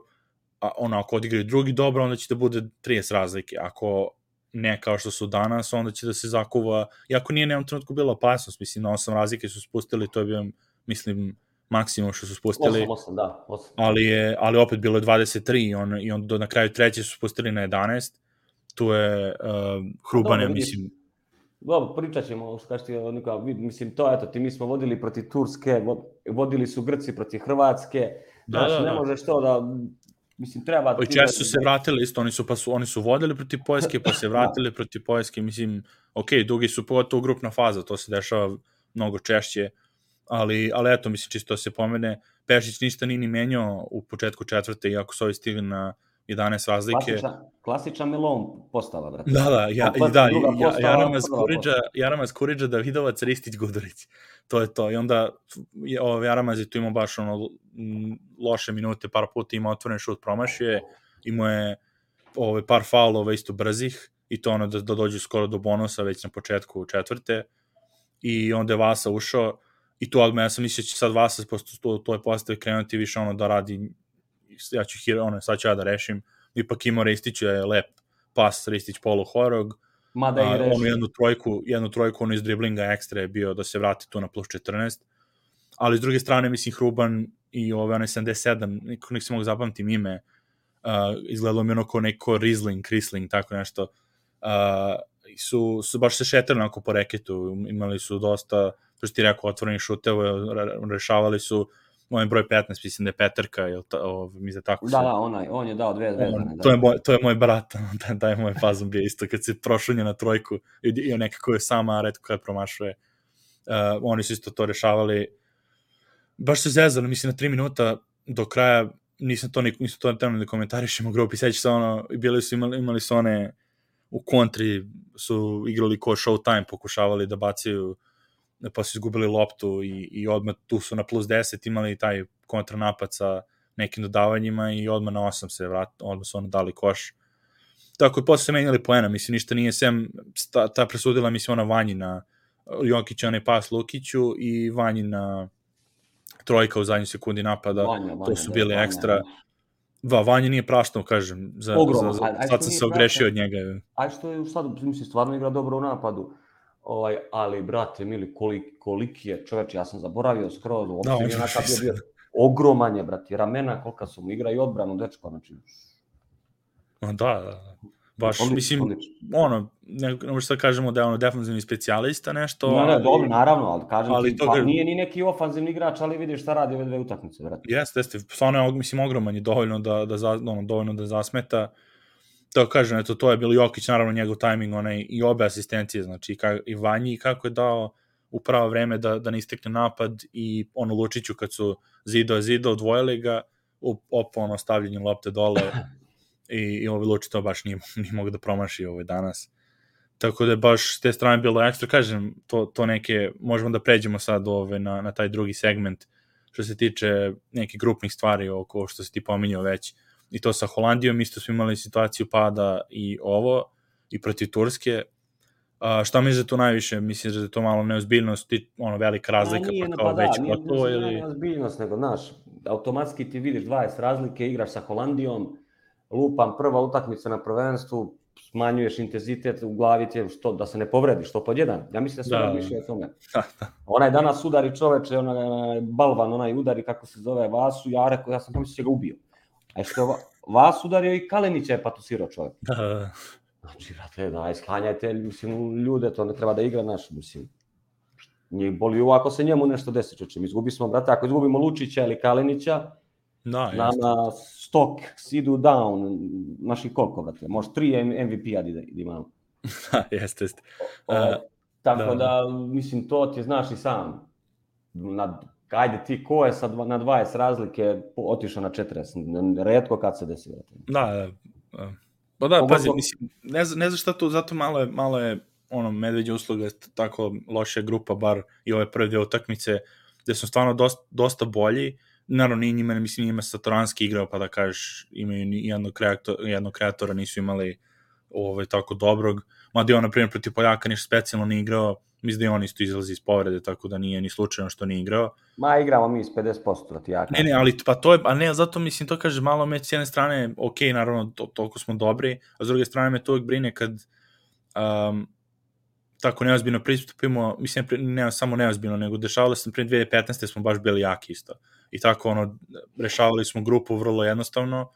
a ono ako odigraju drugi dobro, onda će da bude 30 razlike. Ako ne kao što su danas, onda će da se zakuva, iako nije neom trenutku bila opasnost, mislim, na 8 razlike su spustili, to je bio, mislim, maksimum što su spustili. 8, 8, da, 8. Ali, je, ali opet bilo je 23 i, on, i on do na kraju treće su spustili na 11 tu je uh, Hruban, ja mislim... Dobro, pričat ćemo, kažete, Nikola, mislim, to, eto, ti mi smo vodili protiv Turske, vodili su Grci protiv Hrvatske, da, znaš, da, da. ne možeš to da, mislim, treba... I često su se vratili isto, oni su, pa su, oni su vodili protiv Poljske, pa se da. vratili da. protiv Poljske, mislim, ok, dugi su pogotovo grupna faza, to se dešava mnogo češće, ali, ali eto, mislim, čisto da se pomene, Pešić ništa nije ni menjao u početku četvrte, iako su ovi stigli na 11 razlike. Klasičan, klasičan Melon postava, brate. Da, da, ja, i da, ja, Jaramaz Kuriđa, Jaramaz Kuriđa, Davidovac, Ristić, Gudurić. To je to. I onda je, ovo, Jaramaz je tu imao baš ono, loše minute, par puta ima otvoren šut, promašio imao je ove, par faulova isto brzih i to ono da, da dođu skoro do bonusa već na početku četvrte i onda je Vasa ušao i tu odmah ja sam mislio da će sad Vasa posto to, to je postavi krenuti više ono da radi ja ću hero, ono, sad ću ja da rešim, ipak imao Ristić je lep pas, Ristić polu horog, Mada i reši. Jednu trojku, jednu trojku ono iz driblinga ekstra je bio da se vrati tu na plus 14, ali s druge strane, mislim, Hruban i ove, one 77, nikog nek se mogu zapamtim ime, uh, izgledalo mi ono kao neko Riesling, Riesling, tako nešto, uh, su, su baš se šetali onako po reketu, imali su dosta, to što ti rekao, otvorenih šuteva, rešavali su moj broj 15, mislim da je Petrka, ili ta, o, mi za tako Da, da, onaj, on je dao dve vezane. Da. To, je moj, to je moj brat, da, da je moj fazom bio isto, kad se prošunje na trojku i, i nekako je sama redko kad promašuje. Uh, oni su isto to rešavali. Baš se zezali, mislim, na 3 minuta do kraja nisam to, nisam to tamo da komentarišem u grupi, seća se ono, bili su imali, imali su one u kontri su igrali ko Showtime, pokušavali da bacaju pa su izgubili loptu i, i odmah tu su na plus 10 imali taj kontranapad sa nekim dodavanjima i odmah na 8 se vrat, odmah su ono dali koš. Tako je posle se menjali poena, mislim, ništa nije sem, ta, ta presudila, mislim, ona Vanji na Jokić, onaj pas Lukiću i Vanji na trojka u zadnjoj sekundi napada, Vanja, Vanja, to su da, bili Vanja, ekstra. Va, Vanja nije praštao, kažem, za, Ogrom, za, za, sad sam se ogrešio od njega. Aj što je sad, mislim, stvarno igra dobro u napadu Ovaj, ali, brate, mili, kolik, koliki je čoveč, ja sam zaboravio skroz, uopšte da, nije nakav bio, bio ogroman je, brate, ramena, kolika su mu igra i odbranu, dečko, znači... Da, da, da. Baš, odlično, mislim, odlično. ono, ne, ne možeš da kažemo da je ono defanzivni specijalista nešto. Ne, ne, dobro, naravno, ali kažem ali ti, to, pa nije ni neki ofanzivni igrač, ali vidiš šta radi ove dve utakmice, brate. Jeste, jeste, stvarno je, mislim, ogroman je dovoljno da, da, za, ono, dovoljno da zasmeta to kažem, eto, to je bilo Jokić, naravno njegov tajming, onaj, i obe asistencije, znači i, ka, i Vanji, kako je dao u pravo vreme da, da ne istekne napad i ono Lučiću kad su zido zido, odvojili ga, opo ono stavljanje lopte dole i, i ovaj Lučić to baš nije, nije mogu da promaši ovaj danas. Tako da je baš s te strane bilo ekstra, kažem, to, to neke, možemo da pređemo sad ove, na, na taj drugi segment što se tiče nekih grupnih stvari oko što se ti pominjao već i to sa Holandijom, isto smo imali situaciju pada i ovo, i protiv Turske. A, šta mi je za to najviše? Mislim da je to malo neozbiljnost, ti, ono, velika razlika, nije, pa kao pa da, već nije, gotovo ili... Nije neozbiljnost, nego, znaš, automatski ti vidiš 20 razlike, igraš sa Holandijom, lupam prva utakmica na prvenstvu, smanjuješ intenzitet u glavi ti što da se ne povredi, što pod jedan. Ja mislim da se da. više o tome. Da, da. Onaj danas udari čoveče, onaj balvan, onaj udari kako se zove Vasu, ja rekao, ja sam pomislio da ga ubio. A što vas udario i Kalenića je patusirao čovjek. Da, da, da. Znači, brate, daj, sklanjajte, mislim, ljude, to ne treba da igra naš, mislim. Njih boli ovo ako se njemu nešto desi, čoče. Izgubi smo, brate, ako izgubimo Lučića ili Kalenića, da, nama stok idu down, naši koliko, brate, može tri MVP-a da, da imamo. Da, jeste, jeste. Uh, tako da. da, mislim, to ti znaš i sam. Na ajde ti ko je sa dva, na 20 razlike otišao na 40, redko kad se desi. Da, da. Pa da, pazi, mislim, ne, ne znaš šta to, zato malo je, malo je ono, medveđa usluga, tako loša grupa, bar i ove prve dve utakmice, gde su stvarno dosta, dosta bolji, naravno nije njima, mislim, njima Satoranski igrao, pa da kažeš, imaju jednog, kreator, jednog kreatora, nisu imali ovaj, tako dobrog, mada je on, na primjer, protiv Poljaka ništa specijalno nije igrao, mislim da je on isto izlazi iz povrede, tako da nije ni slučajno što nije igrao. Ma igramo mi iz 50%, da ti ja kažem. Ne, ne, ali pa to je, a ne, zato mislim, to kaže malo me s jedne strane, ok, naravno, to, toliko smo dobri, a s druge strane me to uvijek brine kad um, tako neozbiljno pristupimo, mislim, ne samo neozbiljno, nego dešavalo se pre 2015. smo baš bili jaki isto. I tako, ono, rešavali smo grupu vrlo jednostavno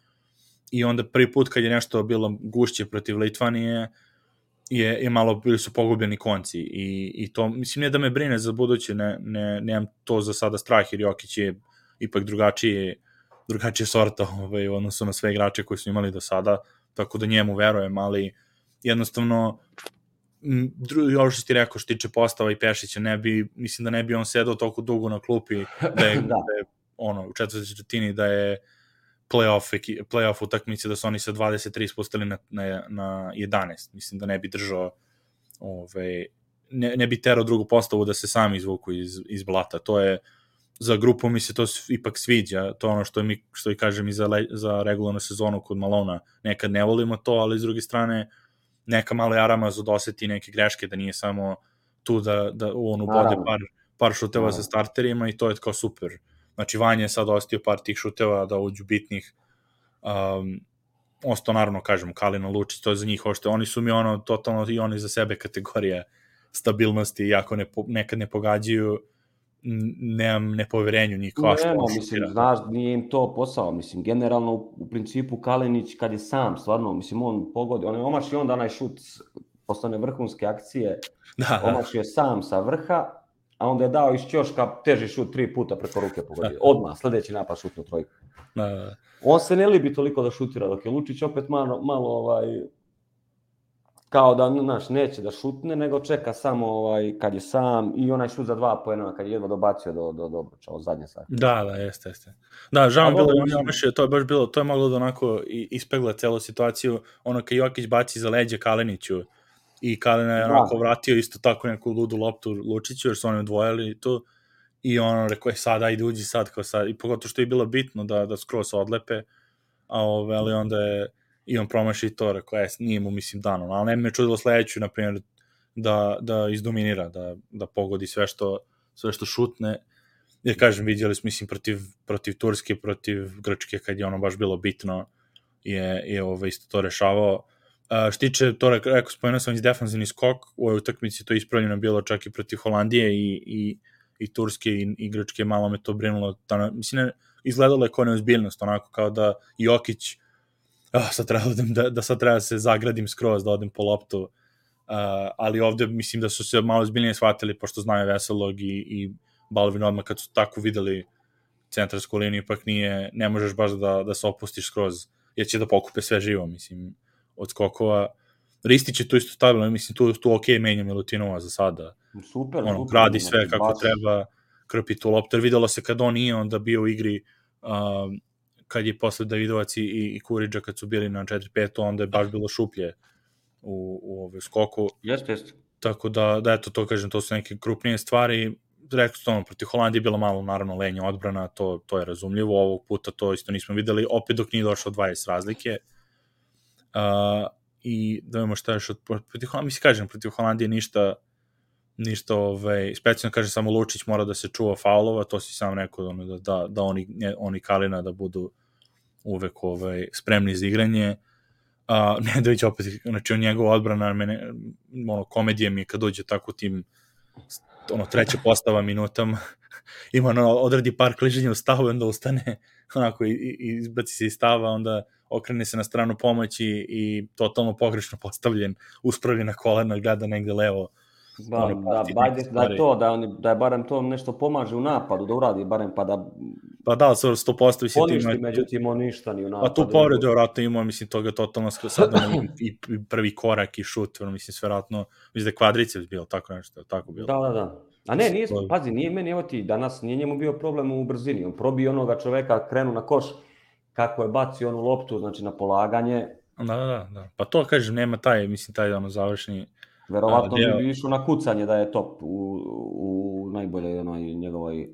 i onda prvi put kad je nešto bilo gušće protiv Litvanije, uh, je, je malo bili su pogubljeni konci i, i to, mislim, ne da me brine za buduće, ne, ne, nemam to za sada strah, jer Jokić je ipak drugačije, drugačije sorta ovaj, u odnosu na sve igrače koji su imali do sada, tako da njemu verujem, ali jednostavno drugi, ovo što ti rekao što tiče postava i Pešića, ne bi, mislim da ne bi on sedao toliko dugo na klupi da je, da. da je ono, u četvrtoj četvrtini da je playoff, playoff utakmice da su oni sa 23 spustili na, na, na 11. Mislim da ne bi držao ove, ne, ne bi terao drugu postavu da se sami izvuku iz, iz blata. To je za grupu mi se to ipak sviđa, to ono što mi što i kažem i za, le, za regularnu sezonu kod Malona, nekad ne volimo to, ali s druge strane neka malo arama za doseti neke greške, da nije samo tu da, da on ubode par, par šuteva sa starterima i to je kao super. Znači, Vanja je sad ostio par tih šuteva da uđu bitnih. Um, osto naravno, kažem, Kalina Lučić, to je za njih ošte. Oni su mi ono, totalno i oni za sebe kategorija stabilnosti, iako ne, nekad ne pogađaju, nemam nepoverenju njih kao što Nema, mislim, znaš, nije im to posao, mislim, generalno u, principu Kalinić kad je sam, stvarno, mislim, on pogodi, on je omaš i onda onaj šut posle vrhunske akcije, da, da. je sam sa vrha, a onda je dao iz ćoška teži šut tri puta preko ruke pogodio. Odmah, sledeći napad šutnu trojku. Da, da. On se ne libi toliko da šutira, dok je Lučić opet malo, malo ovaj, kao da znaš, neće da šutne, nego čeka samo ovaj, kad je sam i onaj šut za dva poena kad je jedva dobacio do, do, do obruča, od zadnje sati. Da, da, jeste, jeste. Da, žao bilo, on je to je baš bilo, to je moglo da onako ispegla celu situaciju, ono kad Jokić baci za leđe Kaleniću i Kalena je da. onako vratio isto tako neku ludu loptu Lučiću, jer su oni odvojili to i ono rekao je sad, ajde uđi sad, kao sad, i pogotovo što je bilo bitno da, da skroz odlepe, a ove, ali onda je i on promaši to, rekao, je, nije mu, mislim, dano, ali ne me čudilo sledeću, na primjer, da, da izdominira, da, da pogodi sve što, sve što šutne, jer kažem, vidjeli smo, mislim, protiv, protiv Turske, protiv Grčke, kad je ono baš bilo bitno, je, je ovo isto to rešavao. Uh, štiče, to rekao, spomenuo sam iz defanzivni skok, u ovoj utakmici to ispravljeno bilo čak i protiv Holandije i, i, i Turske i, i Grčke, malo me to brinulo. Da, mislim, ne, izgledalo je kao neozbiljnost, onako kao da Jokić oh, sad treba da, da, da sad treba da se zagradim skroz, da odem po loptu, uh, ali ovde mislim da su se malo zbiljnije shvatili, pošto znaju Veselog i, i Balvin odmah kad su tako videli centarsku liniju, ipak nije, ne možeš baš da, da se opustiš skroz, jer će da pokupe sve živo, mislim, od skokova. Ristić je tu isto stabilno, mislim, tu, tu ok menja Milutinova za sada. Super, ono, super. Gradi sve kako baš. treba, krpi tu loptu, jer videlo se kad on nije onda bio u igri uh, kad je posle Davidovac i, i Kuriđa kad su bili na 4-5, onda je baš bilo šuplje u, u ovoj skoku. Jeste, jeste. Tako da, da eto, to kažem, to su neke krupnije stvari. Rekao što ono, protiv Holandije je bilo malo, naravno, lenja odbrana, to, to je razumljivo. Ovog puta to isto nismo videli, opet dok nije došlo 20 razlike. Uh, I da vidimo šta još od, protiv Holandije, mislim, kažem, protiv Holandije ništa, ništa, ovaj, specijalno kaže samo Lučić mora da se čuva faulova, to si sam rekao da, da, da oni, oni Kalina da budu uvek ovaj, spremni za igranje. A, Nedović opet, znači on njegova odbrana, mene, ono, komedije mi je kad dođe tako tim ono, treća postava minutama, ima ono, odradi par kliženja u stavu onda ustane, onako, i, i izbaci se iz stava, onda okrene se na stranu pomoći i totalno pogrešno postavljen, uspravljen na kolena, gleda negde levo, Da, da, bajde, da je to, da, oni, da je barem to nešto pomaže u napadu, da uradi barem pa da... Pa da, sa 100% mislim Poništi, ima... međutim, on ništa ni u napadu. Pa tu povredu vratno imao, mislim, toga totalno sad i, i prvi korak i šut, mislim, sve vratno, mislim da je kvadriceps bio, tako nešto, tako bilo. Da, da, da. A ne, nije, pazi, nije meni, evo ti, danas nije njemu bio problem u brzini, on probio onoga čoveka, krenu na koš, kako je bacio onu loptu, znači na polaganje. Da, da, da, da. pa to kažem, nema taj, mislim, taj ono završni, Verovatno bi bi išao na kucanje da je top u, u najbolje onoj njegovoj...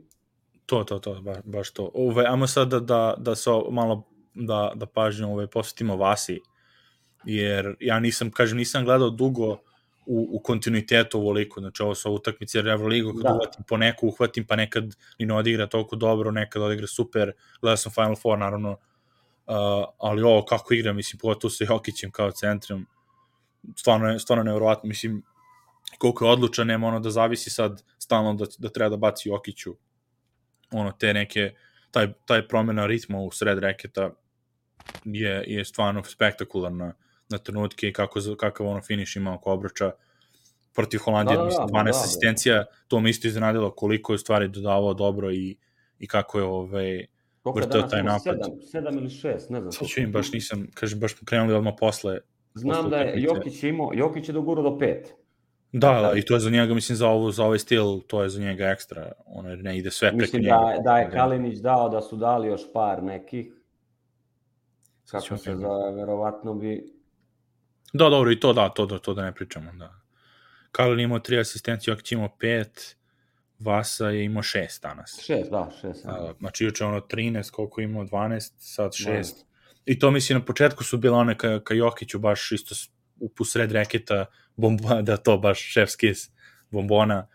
To, to, to, baš, baš to. Ove, ajmo sad da, da, da se malo da, da pažnju ove, posvetimo Vasi, jer ja nisam, kažem, nisam gledao dugo u, u kontinuitetu ovoliko, znači ovo su utakmice Euroligu, kad da. uhvatim po neku, uhvatim, pa nekad i ne odigra toliko dobro, nekad odigra super, gledao sam Final Four, naravno, uh, ali ovo kako igra, mislim, pogotovo sa Jokićem kao centrom, stvarno je, stvarno nevjerovatno, mislim, koliko je odlučan, nema ono da zavisi sad stalno da, da treba da baci Jokiću ono te neke, taj, taj promjena ritma u sred reketa je, je stvarno spektakularna na trenutke i kako, kakav ono finiš ima oko obruča protiv Holandije, da, da, mislim, 12 da, da, asistencija, to me isto iznenadilo koliko je stvari dodavao dobro i, i kako je ovaj, vrtao taj napad. 7, 7 ili 6, ne znam. Sad ću im, baš nisam, kažem, baš krenuli odmah posle Znam da je Jokić imao, Jokić je doguro do pet. Da, da, i to je za njega, mislim, za, ovo, za ovaj stil, to je za njega ekstra, ono, ne ide sve preko mislim da njega. Mislim da, da je Kalinić dao da su dali još par nekih, kako se zove, verovatno bi... Da, dobro, i to da, to, da, to da ne pričamo, da. Kalin imao tri asistencije, Jokić imao pet, Vasa je imao šest danas. Šest, da, šest. Da. Znači, juče ono 13, koliko imao, 12, sad šest. Da I to mislim na početku su bile one ka, ka Jokiću baš isto u pusred reketa bomba, da to baš šef skis bombona.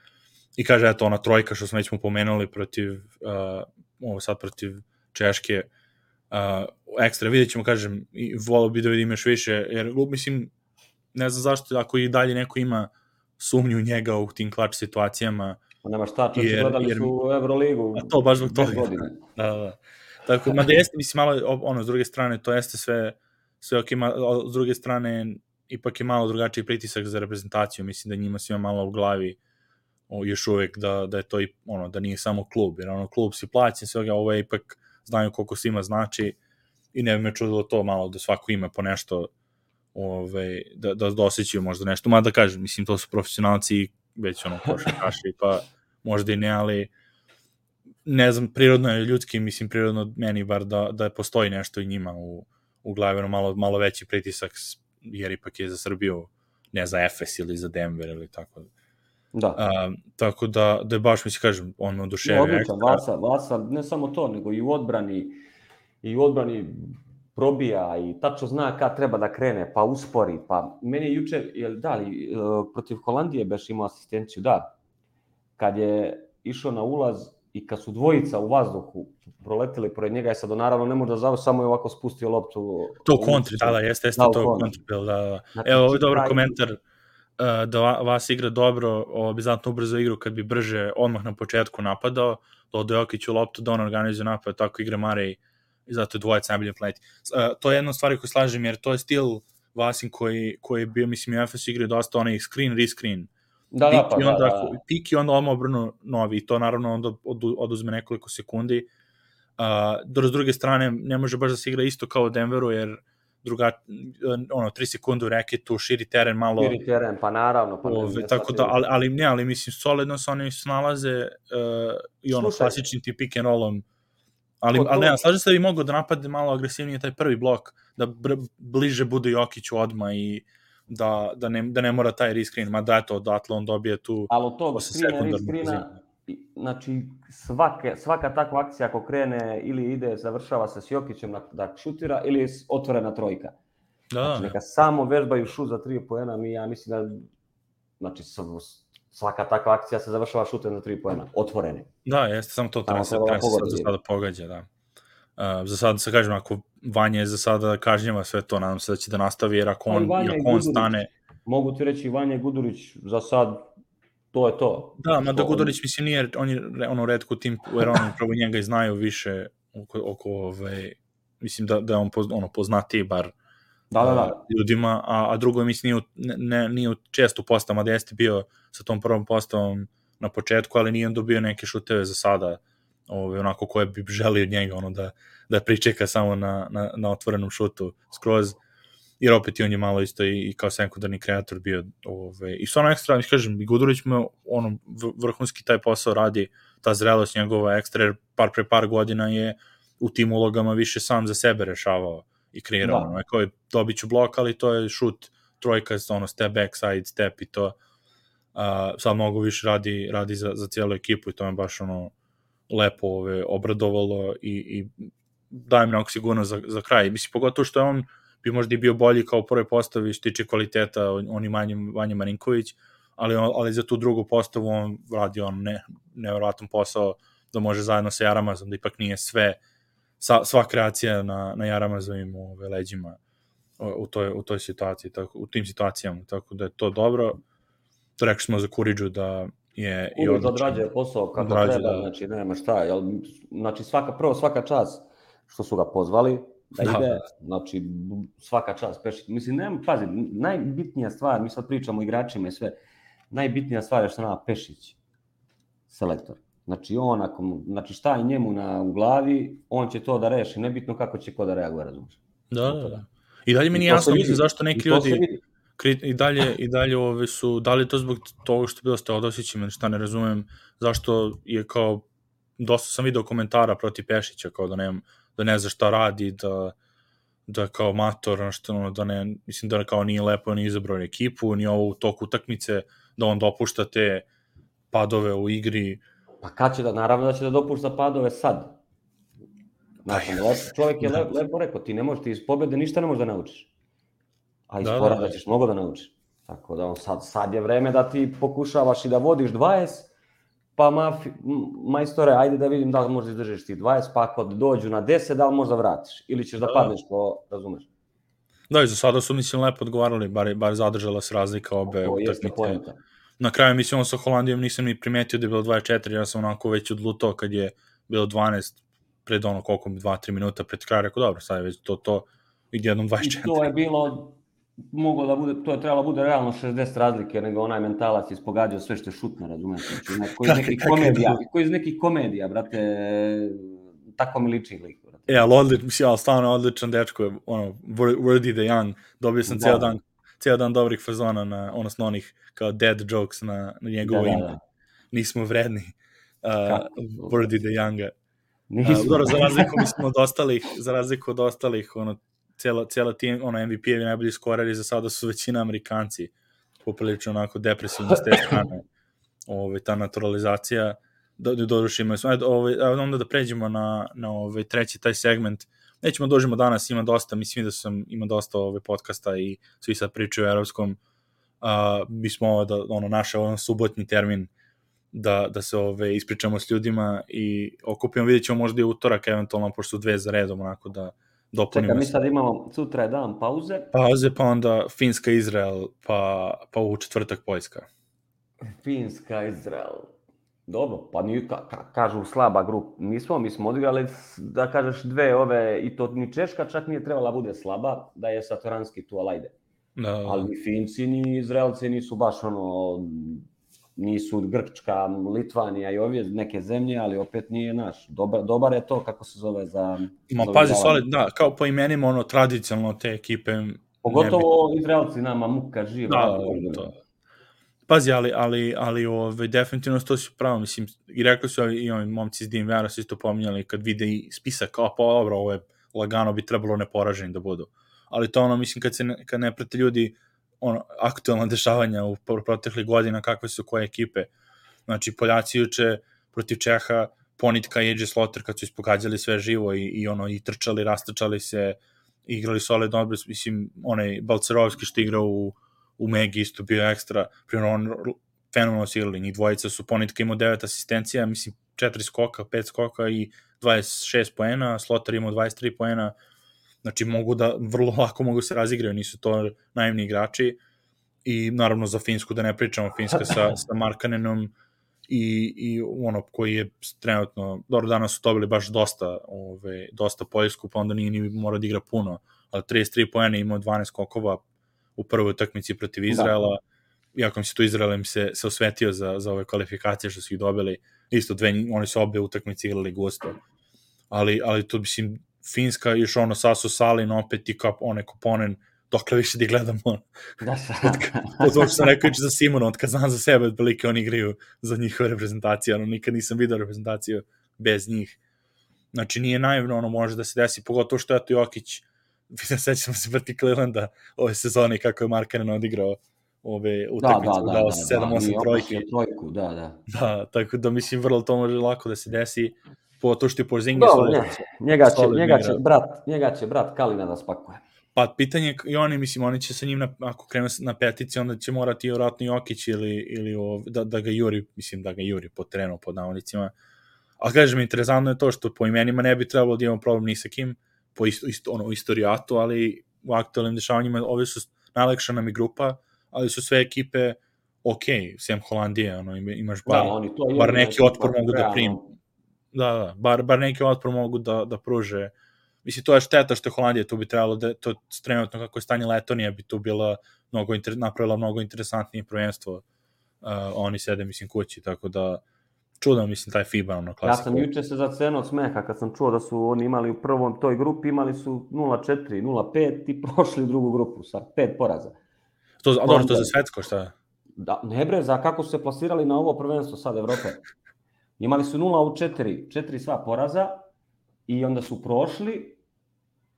I kaže, eto, ona trojka što smo već mu pomenuli protiv, uh, ovo sad protiv Češke, uh, ekstra, vidjet ćemo, kažem, i volio bi da vidim još više, jer, mislim, ne znam zašto, ako i dalje neko ima sumnju u njega u tim klač situacijama, Pa nema šta, čovječe, Jer- gledali jer- su Euroligu. A to baš zbog toga. Da, da, da. Tako, mada jeste, mislim, malo, ono, s druge strane, to jeste sve, sve ok, ma, s druge strane, ipak je malo drugačiji pritisak za reprezentaciju, mislim da njima svima malo u glavi o, još uvek da, da je to i, ono, da nije samo klub, jer ono, klub si plaćen, svega, ovo je ipak, znaju koliko svima znači i ne bi me čudilo to malo da svako ima po nešto ove, da, da, da osjećaju možda nešto, mada kažem, mislim, to su profesionalci i već ono, košarkaši, pa možda i ne, ali ne znam, prirodno je ljudski, mislim, prirodno meni bar da, da postoji nešto i njima u, u glavi, ono malo, malo veći pritisak, jer ipak je za Srbiju, ne za Efes ili za Denver ili tako. Da. A, tako da, da je baš, mislim, kažem, on me oduševio odličan. Vasa, Vasa, ne samo to, nego i u odbrani, i u odbrani probija i tačno zna kad treba da krene, pa uspori, pa meni je juče, jel da li, e, protiv Holandije beš imao asistenciju, da, kad je išao na ulaz i kad su dvojica u vazduhu proleteli pored njega, je sad naravno ne može da završi, samo je ovako spustio loptu. To u kontri, da, da, jeste, jeste Da, u to u kontri. bil, da, da. Znači, Evo, ovo je čita dobar komentar, uh, da va- vas igra dobro, ovo bi znatno ubrzo igru kad bi brže odmah na početku napadao, dodao Jokiću loptu da on organizuje napad, tako igra Marej i zato je dvojac najbolje pleti. Uh, to je jedna od stvari koju slažem, jer to je stil Vasin koji, koji je bio, mislim, u FS igri dosta onih screen, rescreen, Da, da, pa pik i da, onda, da, da. pik i onda odmah obrnu novi i to naravno onda odu, oduzme nekoliko sekundi. Uh, s druge strane, ne može baš da se igra isto kao u Denveru, jer druga, ono, 3 sekunde u reketu, širi teren malo, Širi teren, pa naravno. Pa ne, ove, tako da, ali, ali ne, ali mislim, solidno se oni snalaze uh, i ono, Slušaj. klasičnim ti pick and rollom, ali, ali ne, slažem se da bi mogo da napade malo agresivnije taj prvi blok, da br bliže bude Jokiću odma i da, da, ne, da ne mora taj rescreen, ma da eto, odatle on dobije tu Ali od tog screena, sekundarnog screena, i- znači svake, svaka takva akcija ako krene ili ide, završava se s Jokićem na, da šutira ili je otvorena trojka. Da, Znači da, neka samo vežbaju šut za tri poena, mi ja mislim da znači svaka takva akcija se završava šutem za tri poena, otvorene. da, jeste, samo to treba, Samo se, treba da se sada pogađa, da. Uh, za sada se kažem, ako Vanja je za sada kažnjava sve to, nadam se da će da nastavi, jer ako on, i ako on stane, Mogu ti reći Vanja Gudurić za sad to je to. Da, mada Gudurić mislim nije, on je ono redko tim, jer oni upravo njega i znaju više oko, oko ove, mislim da, da je on poz, ono, poznatiji bar Da, da, da. ljudima, a, a drugo mislim nije, ne, ne, nije često postavama, da jeste bio sa tom prvom postavom na početku, ali nije on dobio neke šuteve za sada, ove, onako koje bi želio od njega, ono da, da pričeka samo na, na, na otvorenom šutu skroz, jer opet i on je malo isto i, i kao sekundarni kreator bio ove, i stvarno ekstra, kažem, i Gudurić me ono, vrhunski taj posao radi, ta zrelost njegova ekstra, jer par pre par godina je u tim ulogama više sam za sebe rešavao i kreirao, Da. ono, kao je dobit ću blok, ali to je šut, trojka, ono, step back, side, step i to, uh, sad mnogo više radi, radi za, za cijelu ekipu i to me baš ono lepo ove, obradovalo i, i daje mi nekako sigurno za, za kraj. Mislim, pogotovo što je on bi možda i bio bolji kao u prvoj postavi što tiče kvaliteta, on i Manje, Vanja Marinković, ali, ali za tu drugu postavu on radi on ne, nevjerojatan posao da može zajedno sa Jaramazom, da ipak nije sve, sa, sva kreacija na, na Jaramazovim ove, leđima u toj, u toj situaciji, tako, u tim situacijama, tako da je to dobro. To rekli smo za Kuriđu da je i odličan. odrađuje posao kako treba, da. znači nema šta, jel, znači svaka, prvo svaka čast što su ga pozvali da, Da, ide, da. znači svaka čast Pešić. Mislim, nema, pazi, najbitnija stvar, mi sad pričamo o igračima i sve, najbitnija stvar je što nama Pešić, selektor. Znači on, ako, znači šta je njemu na, u glavi, on će to da reši, nebitno kako će ko da reaguje, razumiješ? Da, da, da. I dalje mi nije jasno, mislim, zašto neki ljudi i dalje, i dalje ove su, da li to zbog toga što je bilo s Teodosićem ili šta ne razumem, zašto je kao, dosta sam video komentara protiv Pešića, kao da ne, da ne zna šta radi, da, da kao mator, što, ono, da ne, mislim da kao nije lepo, ni izabrao ekipu, ni ovo u toku utakmice, da on dopušta te padove u igri, Pa kad će da, naravno da će da dopušta padove sad. Znači, Aj. lepo, čovjek je le, lepo rekao, ti ne možeš, ti iz pobjede ništa ne možeš da naučiš. A iz Da, da, poraza da. ćeš mnogo da naučiš. Tako da on sad, sad je vreme da ti pokušavaš i da vodiš 20, pa mafi, majstore, ajde da vidim da li možeš izdržiš ti 20, pa ako dođu na 10, da li možda vratiš. Ili ćeš da, Da. padneš, po, razumeš? Da, i za sada su, mislim, lepo odgovarali, bar, bar zadržala se razlika obe To utakmice. na kraju mislim sa Holandijom nisam ni primetio da je bilo 24, ja sam onako već odlutao kad je bilo 12 pred ono koliko mi 2-3 minuta pred kraj, rekao dobro, sad je već to to ide jednom 24. I to je bilo moglo da bude, to je trebalo da bude realno 60 razlike, nego onaj mentalac ispogađao sve što je šutno, razumete? Znači, neko iz nekih komedija, koji iz nekih komedija, brate, tako mi liči lik. Brate. E, ali odlič, mislim, ali stvarno odličan dečko, ono, worthy the young, dobio sam da. ceo dan, ceo dan dobrih fazona, na, odnosno onih kao dead jokes na, na njegovo da, ime. Da, da. Nismo vredni. Uh, worthy the young. Nismo. Uh, dobro, za razliku, mislim, od ostalih, za razliku od ostalih, ono, cijela, cijela tim, ono, MVP-evi najbolji skoreri za sada su većina Amerikanci, poprilično onako depresivni s te strane. Ove, ta naturalizacija, da, da doduše imaju, ajde, ove, onda da pređemo na, na ove, treći taj segment, nećemo da dožimo danas, ima dosta, mislim da sam, ima dosta ove podcasta i svi sad pričaju o europskom, a, mi smo da, ono, naše ono subotni termin da, da se ove, ispričamo s ljudima i okupimo, vidjet ćemo možda i utorak eventualno, pošto su dve za redom, onako da, dopunimo Čekaj, mi sad imamo, sutra je dan pauze. Pauze, pa onda Finska, Izrael, pa, pa u četvrtak Poljska. Finska, Izrael. Dobro, pa ni, ka, ka, kažu slaba grupa. Nismo, mi smo odigrali, da kažeš, dve ove, i to ni Češka čak nije trebala bude slaba, da je Satoranski tu, alajde. Da. Ali ni Finci, ni Izraelci nisu baš ono nisu Grčka, Litvanija i ove neke zemlje, ali opet nije naš. Dobar, dobar je to kako se zove za... Ma pazi, solid, da, kao po imenima ono tradicionalno te ekipe. Pogotovo bi... Izraelci nama muka živa. Da, da, to. Pazi, ali, ali, ali ove, definitivno to su pravo, mislim, i rekli su i ovi momci iz Dim Vera su isto pominjali kad vide i spisak, kao pa dobro, ovo je lagano bi trebalo neporaženi da budu. Ali to ono, mislim, kad, se ne, kad ne prate ljudi ono, aktualna dešavanja u proteklih godina, kakve su koje ekipe. Znači, Poljaci juče protiv Čeha, Ponitka i Eđe Slotter kad su ispogađali sve živo i, i ono i trčali, rastrčali se, igrali ali dobro, mislim, onaj Balcerovski što igrao u, u Megi isto bio ekstra, primjer on fenomenalno su igrali, njih dvojica su, Ponitka imao 9 asistencija, mislim, 4 skoka, 5 skoka i 26 poena, Slotter imao 23 poena, Znači mogu da, vrlo lako mogu se razigraju, nisu to naivni igrači i naravno za Finsku da ne pričamo, Finska sa, sa Markanenom i, i ono koji je trenutno, dobro danas su dobili baš dosta, ove, dosta Poljsku, pa onda nije ni mora da igra puno, ali 33 poena imao 12 kokova u prvoj utakmici protiv da. Izraela, da. iako mi se tu Izrael im se, se osvetio za, za ove kvalifikacije što su ih dobili, isto dve, oni su obe utakmice igrali gusto, ali, ali to mislim Finska još ono Sasu Salin opet i kao onaj Koponen dokle više da gledamo. Da, od, od što sam rekao za Simona, od kad znam za sebe, otprilike oni igraju za njihove reprezentacije, ono, nikad nisam vidio reprezentaciju bez njih. Znači, nije naivno, ono, može da se desi, pogotovo što je to Jokić, sećam se proti Clevelanda ove sezone kako je Markanen odigrao ove utakmice, da, da, da, dao da, 7-8 da, trojke. Trojku, da, da. Da, tako da mislim vrlo to može lako da se desi po to što je Porzingis Dobro, ne, njega će, njega će, brat, njega će brat Kalina da spakuje. Pa pitanje i oni, mislim, oni će sa njim, na, ako krenu na petici, onda će morati i vratno Jokić ili, ili o, da, da ga juri, mislim, da ga juri po terenu, pod navodnicima. A kažem, interesantno je to što po imenima ne bi trebalo da imamo problem ni sa kim, po isto, isto, ono, istorijatu, ali u aktualnim dešavanjima ove su najlekša nam i grupa, ali su sve ekipe ok, sem Holandije, ono, imaš bar, da, oni to bar neki otpor mogu da primiti Da, da, bar, bar neki otpor mogu da, da pruže. Mislim, to je šteta što je Holandija, tu bi trebalo da, to trenutno kako je stanje Letonija bi tu bila mnogo, inter, napravila mnogo interesantnije prvenstvo. Uh, oni sede, mislim, kući, tako da čudan, mislim, taj FIBA, ono, klasika. Ja sam juče se zaceno od smeha kad sam čuo da su oni imali u prvom toj grupi, imali su 0-4, 0-5 i prošli u drugu grupu sa pet poraza. To, a dobro, to za svetsko, šta Da, ne bre, za kako su se plasirali na ovo prvenstvo sad Evrope. Imali su 0 u 4, 4 sva poraza i onda su prošli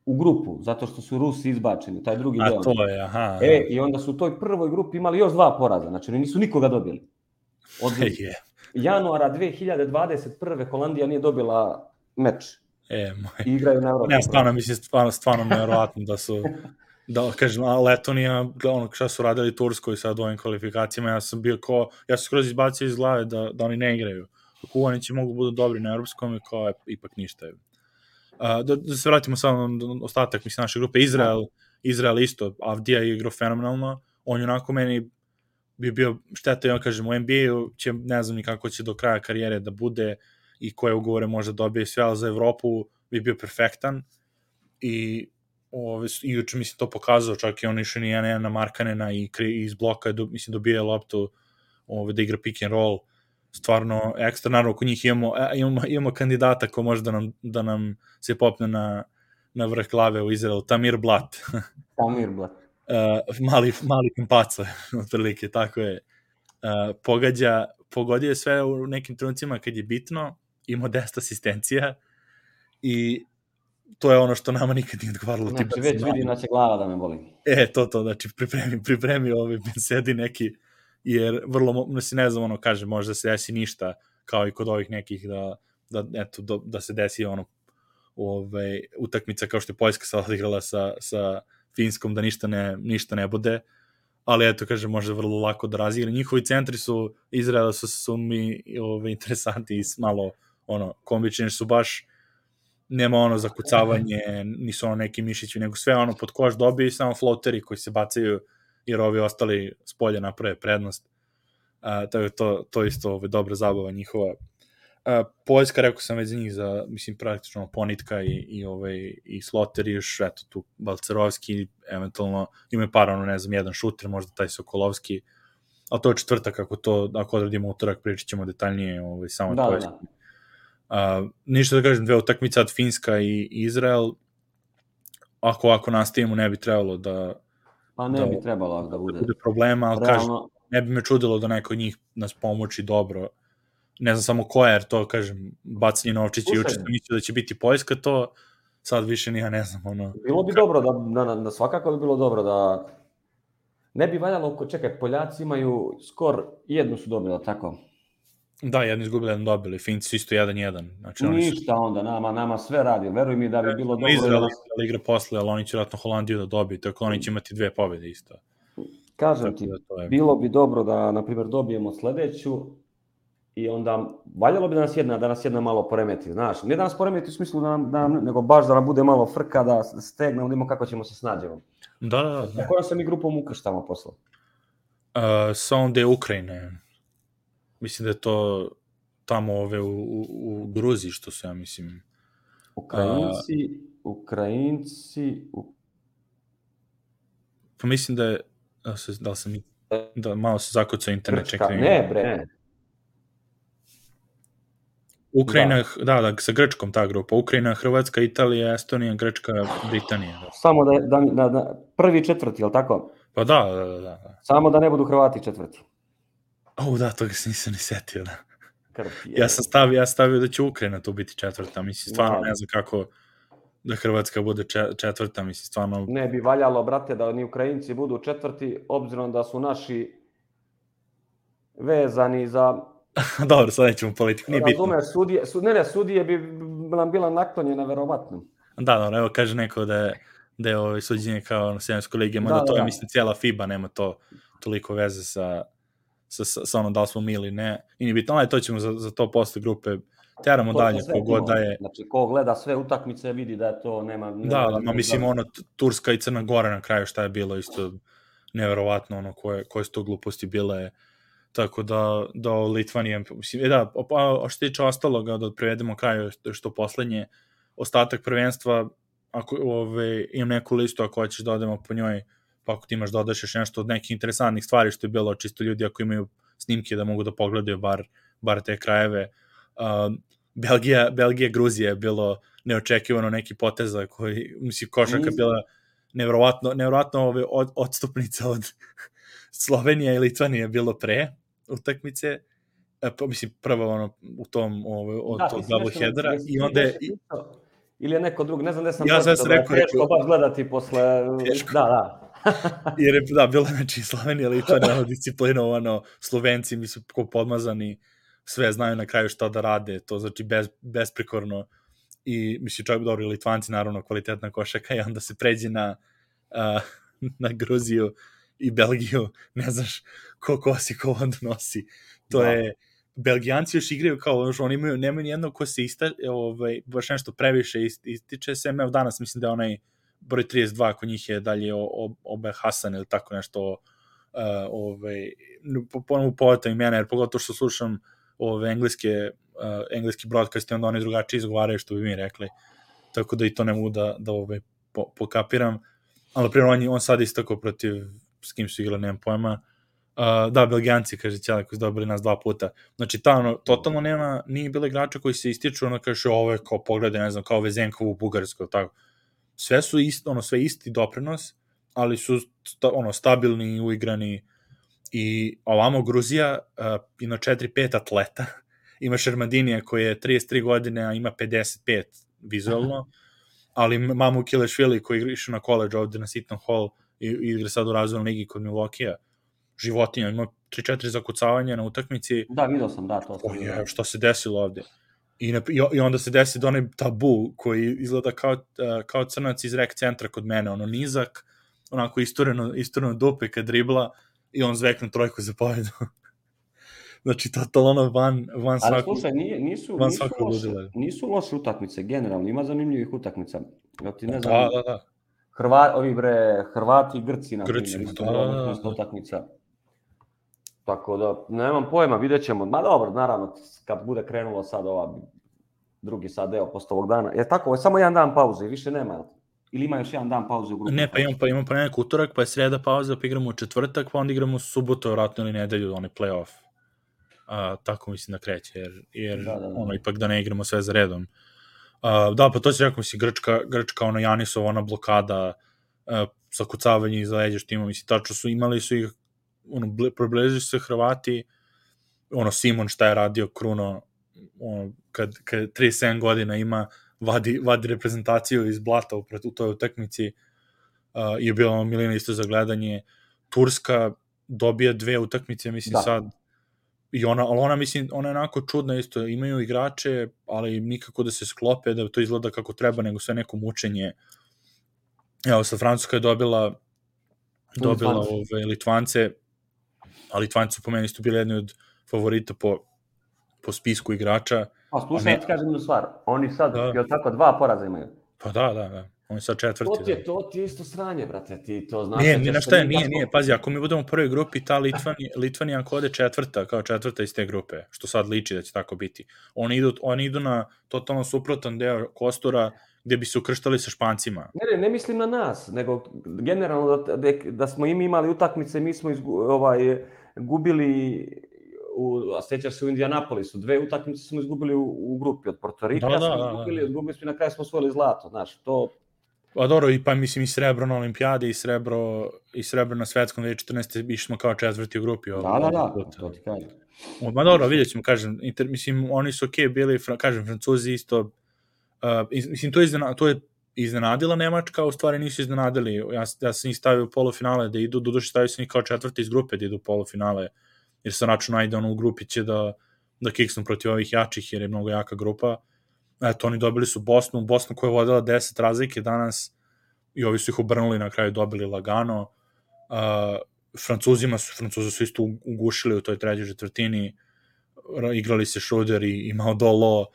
u grupu, zato što su Rusi izbačeni, taj drugi deo. A to je, aha, aha. E, i onda su u toj prvoj grupi imali još dva poraza, znači oni nisu nikoga dobili. Od je. januara 2021. Holandija nije dobila meč. E, moj. I igraju na Evropu. Ne, stvarno, mislim, stvarno, stvarno nevjerovatno da su, da kažem, a Letonija, ono šta su radili Turskoj sad u ovim kvalifikacijama, ja sam bio ko, ja sam skroz izbacio iz glave da, da oni ne igraju kuvanići mogu budu dobri na europskom i kao je, ipak ništa je. Uh, da, da se vratimo samo na ostatak mislim, naše grupe. Izrael, Izrael isto, Avdija je igrao fenomenalno. On je onako meni bi bio šteta on kažem u NBA-u će ne znam ni kako će do kraja karijere da bude i koje ugovore može dobije sve, ali za Evropu bi bio perfektan i ove, i juče mislim to pokazao, čak i on išao ni jedna na Markanena i, i iz bloka je, do, mislim, dobije loptu ove, da igra pick and roll, stvarno ekstra, naravno kod njih imamo, e, imamo, imamo kandidata ko može da nam, da nam se popne na, na vrh glave u Izraelu, Tamir Blat. Tamir Blat. uh, mali, mali kampaca, otprilike, tako je. Uh, pogađa, pogodio je sve u nekim trenucima kad je bitno, imao 10 asistencija i to je ono što nama nikad nije odgovaralo. Znači, već vidim da će glava da me boli. E, to, to, znači, pripremi, pripremi ovaj, sedi neki, jer vrlo, mislim, ne znam, ono, kaže, može da se desi ništa, kao i kod ovih nekih, da, da, eto, da, da se desi, ono, ovaj, utakmica kao što je Poljska sad odigrala sa, sa Finskom, da ništa ne, ništa ne bude, ali eto, kaže, može vrlo lako da razigra. Njihovi centri su, Izraela su, su mi ove, interesanti i malo, ono, kombični su baš, nema ono zakucavanje, nisu ono neki mišići, nego sve ono pod koš dobije i samo floteri koji se bacaju, jer ovi ostali s polja naprave prednost. A, to je to, to isto ove, dobra zabava njihova. A, Poljska, rekao sam već za njih, za, mislim, praktično Ponitka i, i, ovaj, i Sloter i još, eto, tu Balcerovski, eventualno, ima par, ono, ne znam, jedan šuter, možda taj Sokolovski, ali to je četvrtak, ako to, ako odradimo utorak, pričat ćemo detaljnije ovaj, samo Da, da, Poljski. da. Uh, ništa da kažem, dve utakmice od Finska i Izrael, ako ako nastavimo ne bi trebalo da Pa ne Da. bi trebalo da da bude. bude problema, ali kažem, Realno, ne bi me čudilo da neko od njih nas pomoći dobro. Ne znam samo ko je, jer to, kažem, bacanje novčića, juče sam mislio da će biti Poljska to, sad više ni ja ne znam, ono, bilo bi dobro da, da, da, svakako bi bilo dobro da ne bi valjalo, čekaj, Poljaci imaju skor, jednu su dobili, jel tako? Da, jedni izgubili, jedan dobili, Finci su isto 1-1, znači oni su Ništa onda, nama, nama sve radi, veruj mi da bi bilo dobro. Izrael da- igra posle, ali oni će vratno Holandiju da dobiju, tako oni će imati dve pobjede isto. Kažem Tako ti, da je... bilo bi dobro da, na primjer, dobijemo sledeću i onda valjalo bi da nas jedna, da nas jedna malo poremeti, znaš, ne da nas poremeti u smislu da nam, da nam, nego baš da nam bude malo frka, da stegnemo, da vidimo kako ćemo se snađemo. Da, da, da. Na kojom se mi grupom ukrštamo posle? Uh, sa onda je Ukrajine. Mislim da je to tamo ove u, u, u Gruziji, što su ja mislim. Ukrajinci, Ukrajinci, u... Pa mislim da je, da, se, da li sam, da malo se zakucao internet. Grčka, čekaj. ne bre, ne. Ukrajina, da. da, sa Grčkom ta grupa. Ukrajina, Hrvatska, Italija, Estonija, Grčka, Britanija. Da. Samo da, da, da, da, prvi četvrti, jel tako? Pa da, da, da, da. Samo da ne budu Hrvati četvrti. O, da, toga se nisam ni setio, da. Krv je. Ja sam stavio, ja stavio da će Ukrajina tu biti četvrta, mislim, stvarno Da. ne znam kako da Hrvatska bude če- četvrta, mislim, stvarno, Ne bi valjalo, brate, da ni Ukrajinci budu četvrti, obzirom da su naši vezani za... dobro, sad nećemo politiku, nije bitno. Razumeš, sudije, su, ne, ne, sudije bi nam bila naklonjena, verovatno. Da, dobro, evo kaže neko da je, da je ovaj suđenje kao na Sjemenskoj ligi, mada Da, to da, je, da. mislim, cijela FIBA nema to toliko veze sa, sa, sa, sa ono da li smo mi ili ne. I nije bitno, ali to ćemo za, za to posle grupe teramo To dalje, kogod da je. Znači, ko gleda sve utakmice vidi da je to nema... nema Da, da, ma mislim, ono, Turska i Crna Gora na kraju šta je bilo isto neverovatno, ono, koje, koje su to gluposti bile, tako da, da Litvanija, mislim, e da, a, a što se tiče ostaloga, da prevedemo kraju što, što poslednje, ostatak prvenstva, ako ove, imam neku listu, ako hoćeš da odemo po njoj, pa ako ti imaš dodaš još nešto od nekih interesantnih stvari što je bilo, čisto ljudi ako imaju snimke da mogu da pogledaju bar, bar te krajeve. Uh, Belgija, Belgija, Gruzija je bilo neočekivano neki poteza koji, mislim, košarka Nisam. bila nevrovatno, nevrovatno ove od, odstupnica od Slovenije i Litvanije je bilo pre utakmice, e, pa mislim prvo ono u tom ove, od Da, tog ti si double nešto- headera jesi i ti onda je? Ili je neko drug, ne znam gde sam Ja sam da rekao, teško rekao- baš gledati posle... Teško. Da, da. jer je, da, bilo znači Slovenija, Litvanija, ono disciplinovano, Slovenci mi su podmazani, sve znaju na kraju šta da rade, to znači bez, besprekorno i mislim čak dobro Litvanci naravno kvalitetna košaka i onda se pređe na, a, na Gruziju i Belgiju, ne znaš ko kosi, ko onda nosi. To Da. je, Belgijanci još igraju kao, oni imaju, nemaju nijedno ko se ista, ovaj, baš nešto previše ist- ističe se, evo danas mislim da je onaj broj 32 kod njih je dalje Obe Hasan ili tako nešto ovaj, ponovo povata imena, jer pogotovo što slušam ove engleske, uh, engleski broadcast i onda oni drugačije izgovaraju što bi mi rekli. Tako da i to ne mogu da, da ove, po, pokapiram. Ali primjer, on, on sad istako protiv s kim su igrali, nemam pojma. Uh, da, Belgijanci, kaže Ćala, koji su dobili nas dva puta. Znači, ta, ono, totalno nema, nije bilo igrača koji se ističu, ono, kaže, ovo je kao poglede, ne znam, kao Vezenkovu u Bugarskoj, tako. Sve su isto, ono, sve isti doprinos, ali su, ono, stabilni, uigrani, i ovamo Gruzija uh, ima 4-5 atleta, ima Šermadinija koji je 33 godine, a ima 55 vizualno, ali mamu Kilešvili koji igra na koleđ ovde na Sitton Hall i, i igra sad u razvojnom ligi kod Milokija, životinja, ima 3-4 zakucavanja na utakmici. Da, vidio sam, da, to sam. Je, što se desilo ovde? I, na, i onda se desi da onaj tabu koji izgleda kao, uh, kao crnac iz rek centra kod mene, ono nizak, onako istureno, istureno dupe kad dribla, i on zvekne trojku za pobedu. znači, totalno ono van, van svakog... Ali slušaj, nije, nisu, van nisu, loše, nisu loše utakmice, generalno, ima zanimljivih utakmica. Ja ti ne znam, da, da, da. Hrva, ovi bre, Hrvati i Grci, na Grci, primjer, da, da, da, da. utakmica. Tako da, nemam pojma, vidjet ćemo. Ma dobro, naravno, kad bude krenulo sad ova drugi sad deo posle ovog dana. Je tako, ovo je samo jedan dan pauze i više nema, jel? Ili ima još jedan dan pauze u grupu? Ne, pa imamo, pa imamo ponedeljak utorak, pa je sreda pauza, pa igramo u četvrtak, pa onda igramo u subotu, vratno ili nedelju, onaj play-off. A, tako mislim da kreće, jer, jer da, da, da. ono, ipak da ne igramo sve za redom. A, da, pa to se rekao, mislim, Grčka, Grčka ono Janisova, ona blokada, a, zakucavanje iza leđa što ima, mislim, tačno su, imali su ih, ono, približili se Hrvati, ono, Simon šta je radio, Kruno, ono, kad, kad 37 godina ima, vadi, vadi reprezentaciju iz blata u, u toj utakmici uh, je bilo milina isto za gledanje. Turska dobija dve utakmice, mislim da. sad, i ona, ali ona, mislim, ona je onako čudna isto, imaju igrače, ali nikako da se sklope, da to izgleda kako treba, nego sve neko mučenje. Evo, sa Francuska je dobila dobila ove Litvance, a Litvanci su po meni isto bili jedni od favorita po, po spisku igrača. Pa slušaj, ti kažem jednu stvar. Oni sad, da. je tako, dva poraza imaju? Pa da, da, da. Oni sad četvrti. To ti je, da. to ti je isto sranje, brate, ti to znaš. Nije, nije, na šta je, nije, nije, pazi, ako mi budemo u prvoj grupi, ta Litvanija, Litvanija ako ode četvrta, kao četvrta iz te grupe, što sad liči da će tako biti, oni idu, oni idu na totalno suprotan deo kostura, gde bi se ukrštali sa Špancima. Ne, ne, ne mislim na nas, nego generalno da, da, da smo im imali utakmice, mi smo izgu, ovaj, gubili u, a sećaš se u Indianapolisu, dve utakmice smo izgubili u, u grupi od Porto Rika, da, da, smo izgubili, da, da. izgubili smo i na kraju smo osvojili zlato, znaš, to... Pa dobro, i pa mislim i srebro na olimpijade i srebro, i srebro na svetskom 2014. išli smo kao četvrti u grupi. Ovo, da, da, da, to ti kažem. Ma dobro, vidjet ćemo, kažem, inter, mislim, oni su okej okay bili, fra, kažem, Francuzi isto, uh, mislim, to je, to je iznenadila Nemačka, u stvari nisu iznenadili. Ja, ja sam ih stavio u polufinale da idu, doduše stavio sam ih kao četvrti iz grupe da idu u polufinale jer se računa ajde ono u grupi će da, da kiksnu protiv ovih jačih jer je mnogo jaka grupa. Eto, oni dobili su Bosnu, Bosnu koja je vodila 10 razlike danas i ovi su ih obrnuli na kraju dobili lagano. Uh, Francuzima su, Francuzi su isto ugušili u toj trećoj četvrtini, igrali se Schroeder i, i Maudolo,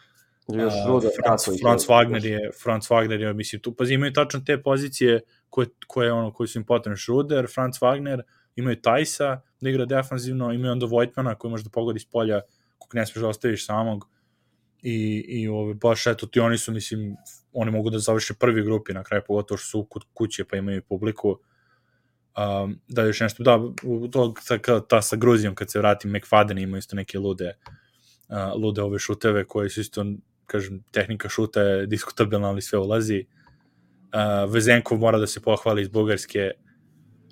Još uh, Franz, Franz Wagner je, Franz Wagner je, mislim, tu, pazi, imaju tačno te pozicije koje, koje, ono, koje su im potrebne. Schroeder, Franz Wagner, imaju Tajsa da igra defanzivno, imaju onda Vojtmana koji može da pogodi s polja kog ne smeš da ostaviš samog. I, i ove, baš eto ti oni su, mislim, oni mogu da završe prvi grupi na kraju, pogotovo što su kod kuće pa imaju publiku. Um, da još nešto, da, to, ta, ta sa Gruzijom kad se vrati McFadden ima isto neke lude uh, lude ove šuteve koje su isto kažem, tehnika šuta je diskutabilna, ali sve ulazi. Uh, Vezenkov mora da se pohvali iz Bugarske,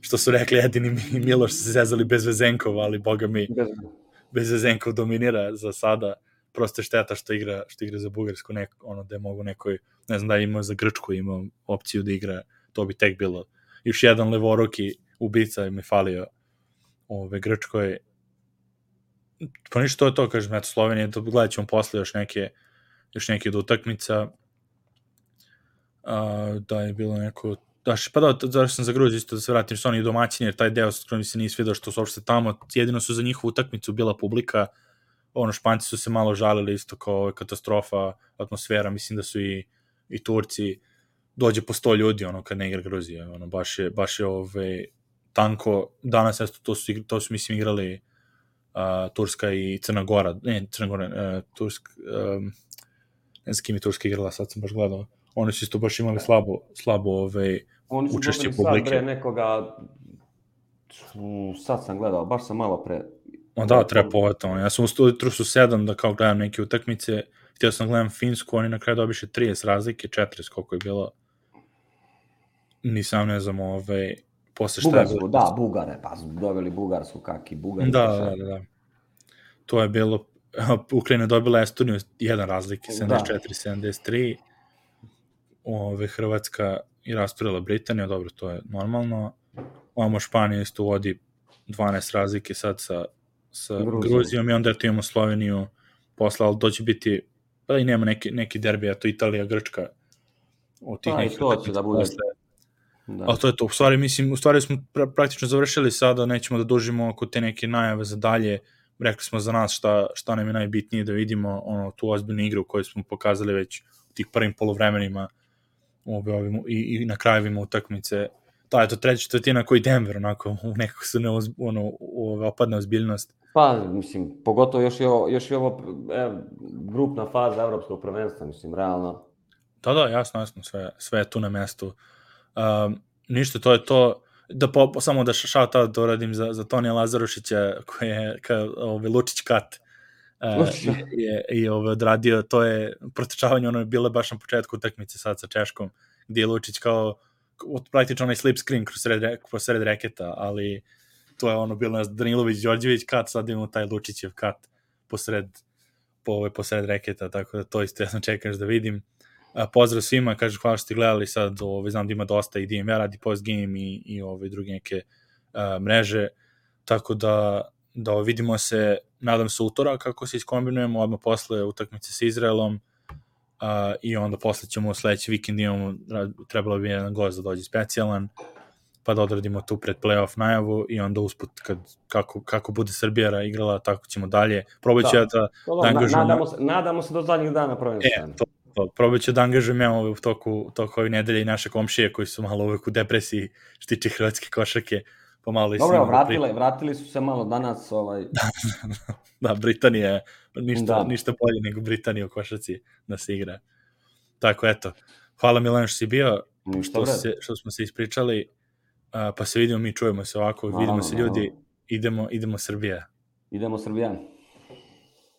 što su rekli jedini Miloš se zezali bez Vezenkova, ali boga mi bez Vezenkov dominira za sada prosto je šteta što igra, što igra za Bugarsku, nek, ono da je mogu nekoj, ne znam da je imao za Grčku, imao opciju da igra, to bi tek bilo. Još jedan levoruki ubica mi falio ove Grčkoj. Pa ništa to je to, kažem, eto Slovenija, to gledat ćemo posle još neke, još neke od utakmica. A, da je bilo neko Daš, pa da, zašto sam za Gruziju isto da se vratim, što oni domaćini, jer taj deo s kojim se nije svidio što su uopšte tamo, jedino su za njihovu utakmicu bila publika, ono, Španci su se malo žalili isto kao katastrofa, atmosfera, mislim da su i, i Turci, dođe po sto ljudi, ono, kad ne igra Gruzija, ono, baš je, baš je ove, tanko. Danas eto, to su, to su mislim igrali uh, Turska i Crna Gora, ne, Crna Gora, uh, Tursk, um, ne znam kim je Turska igrala, sad sam baš gledao. Oni su isto baš imali slabo, slabo ovaj, Oni su učešće sad publike. bre nekoga, u, sad sam gledao, baš sam malo pre. Ma da, treba povatamo. Ja sam u jutru su sedam da kao gledam neke utakmice. Htio sam da gledam Finsku, oni na kraju dobiše 30 razlike, 40 koliko je bilo. Nisam ne znam, ovaj, posle šta je Bugarsku, bilo. da, Bugare, pa su doveli Bugarsku, kaki Bugari. Da, da, da, da. To je bilo, Ukrajina dobila Estoniju jedan razlike, Da. 74-73. Ove, Hrvatska i rasturila Britaniju, dobro, to je normalno. Ovamo Španija isto vodi 12 razlike sad sa, sa Gruzijom. Gruzijom. i onda eto imamo Sloveniju posla, ali to će biti, pa i nema neki, neki derbi, eto Italija, Grčka, od tih Pa, i nekih to će da bude. posle. Da. Ali to je to. U stvari, mislim, u stvari smo pra praktično završili sada, nećemo da dužimo oko te neke najave za dalje. Rekli smo za nas šta, šta nam je najbitnije da vidimo, ono, tu ozbiljnu igru koju smo pokazali već u tih prvim polovremenima ove, ovim, i, i na krajevima utakmice. Da, eto, treća četvrtina koji Denver, onako, u nekako se ne, oz, ono, ove, opadne ozbiljnost. Pa, mislim, pogotovo još je još je ovo e, grupna faza evropskog prvenstva, mislim, realno. Da, da, jasno, jasno, sve, sve je tu na mestu. Um, ništa, to je to. Da po, samo da shout out doradim za, za Tonija Lazarušića, koji je ka, ovaj, Lučić kat uh, Lučić. je, je, i ovaj, odradio, to je protrčavanje, ono je bilo baš na početku utakmice sad sa Češkom, gdje je Lučić kao od- praktično onaj slip screen kroz sred, re- kroz sred reketa, ali to je ono bilo Danilović, Đorđević kat, sad imamo taj Lučićev kat posred, po, ovaj, posred reketa, tako da to isto ja sam čekaš da vidim. Pozdrav svima, kaže hvala što ste gledali sad, ovaj, znam da ima dosta i DMR radi post game i, i ove druge neke a, mreže, tako da, da vidimo se, nadam se utorak kako se iskombinujemo, odmah posle utakmice sa Izraelom a, i onda posle ćemo sledeći vikend imamo, trebalo bi jedan gost da dođe specijalan, pa da odradimo tu pred playoff najavu i onda usput kad, kako, kako bude Srbija igrala, tako ćemo dalje. Probat ću Da. ja da, Da da, na, angažujemo- nadamo, se, nadamo se do zadnjih dana prvenstva. E, to, to, probat ću da angažujem ja u toku, u toku ove nedelje i naše komšije koji su malo uvek u depresiji što tiče hrvatske košarke, pa malo i s Dobro, vratile, vratili su se malo danas, ovaj, Da, Britanija je ništa, da. Da. ništa bolje nego Britanija u košarci da se igra. Tako, eto. Hvala Milan što si bio, ništa što, vred. se, što smo se ispričali, a, pa se vidimo, mi čujemo se ovako, vidimo se ljudi, idemo, idemo Srbija. Idemo Srbijan.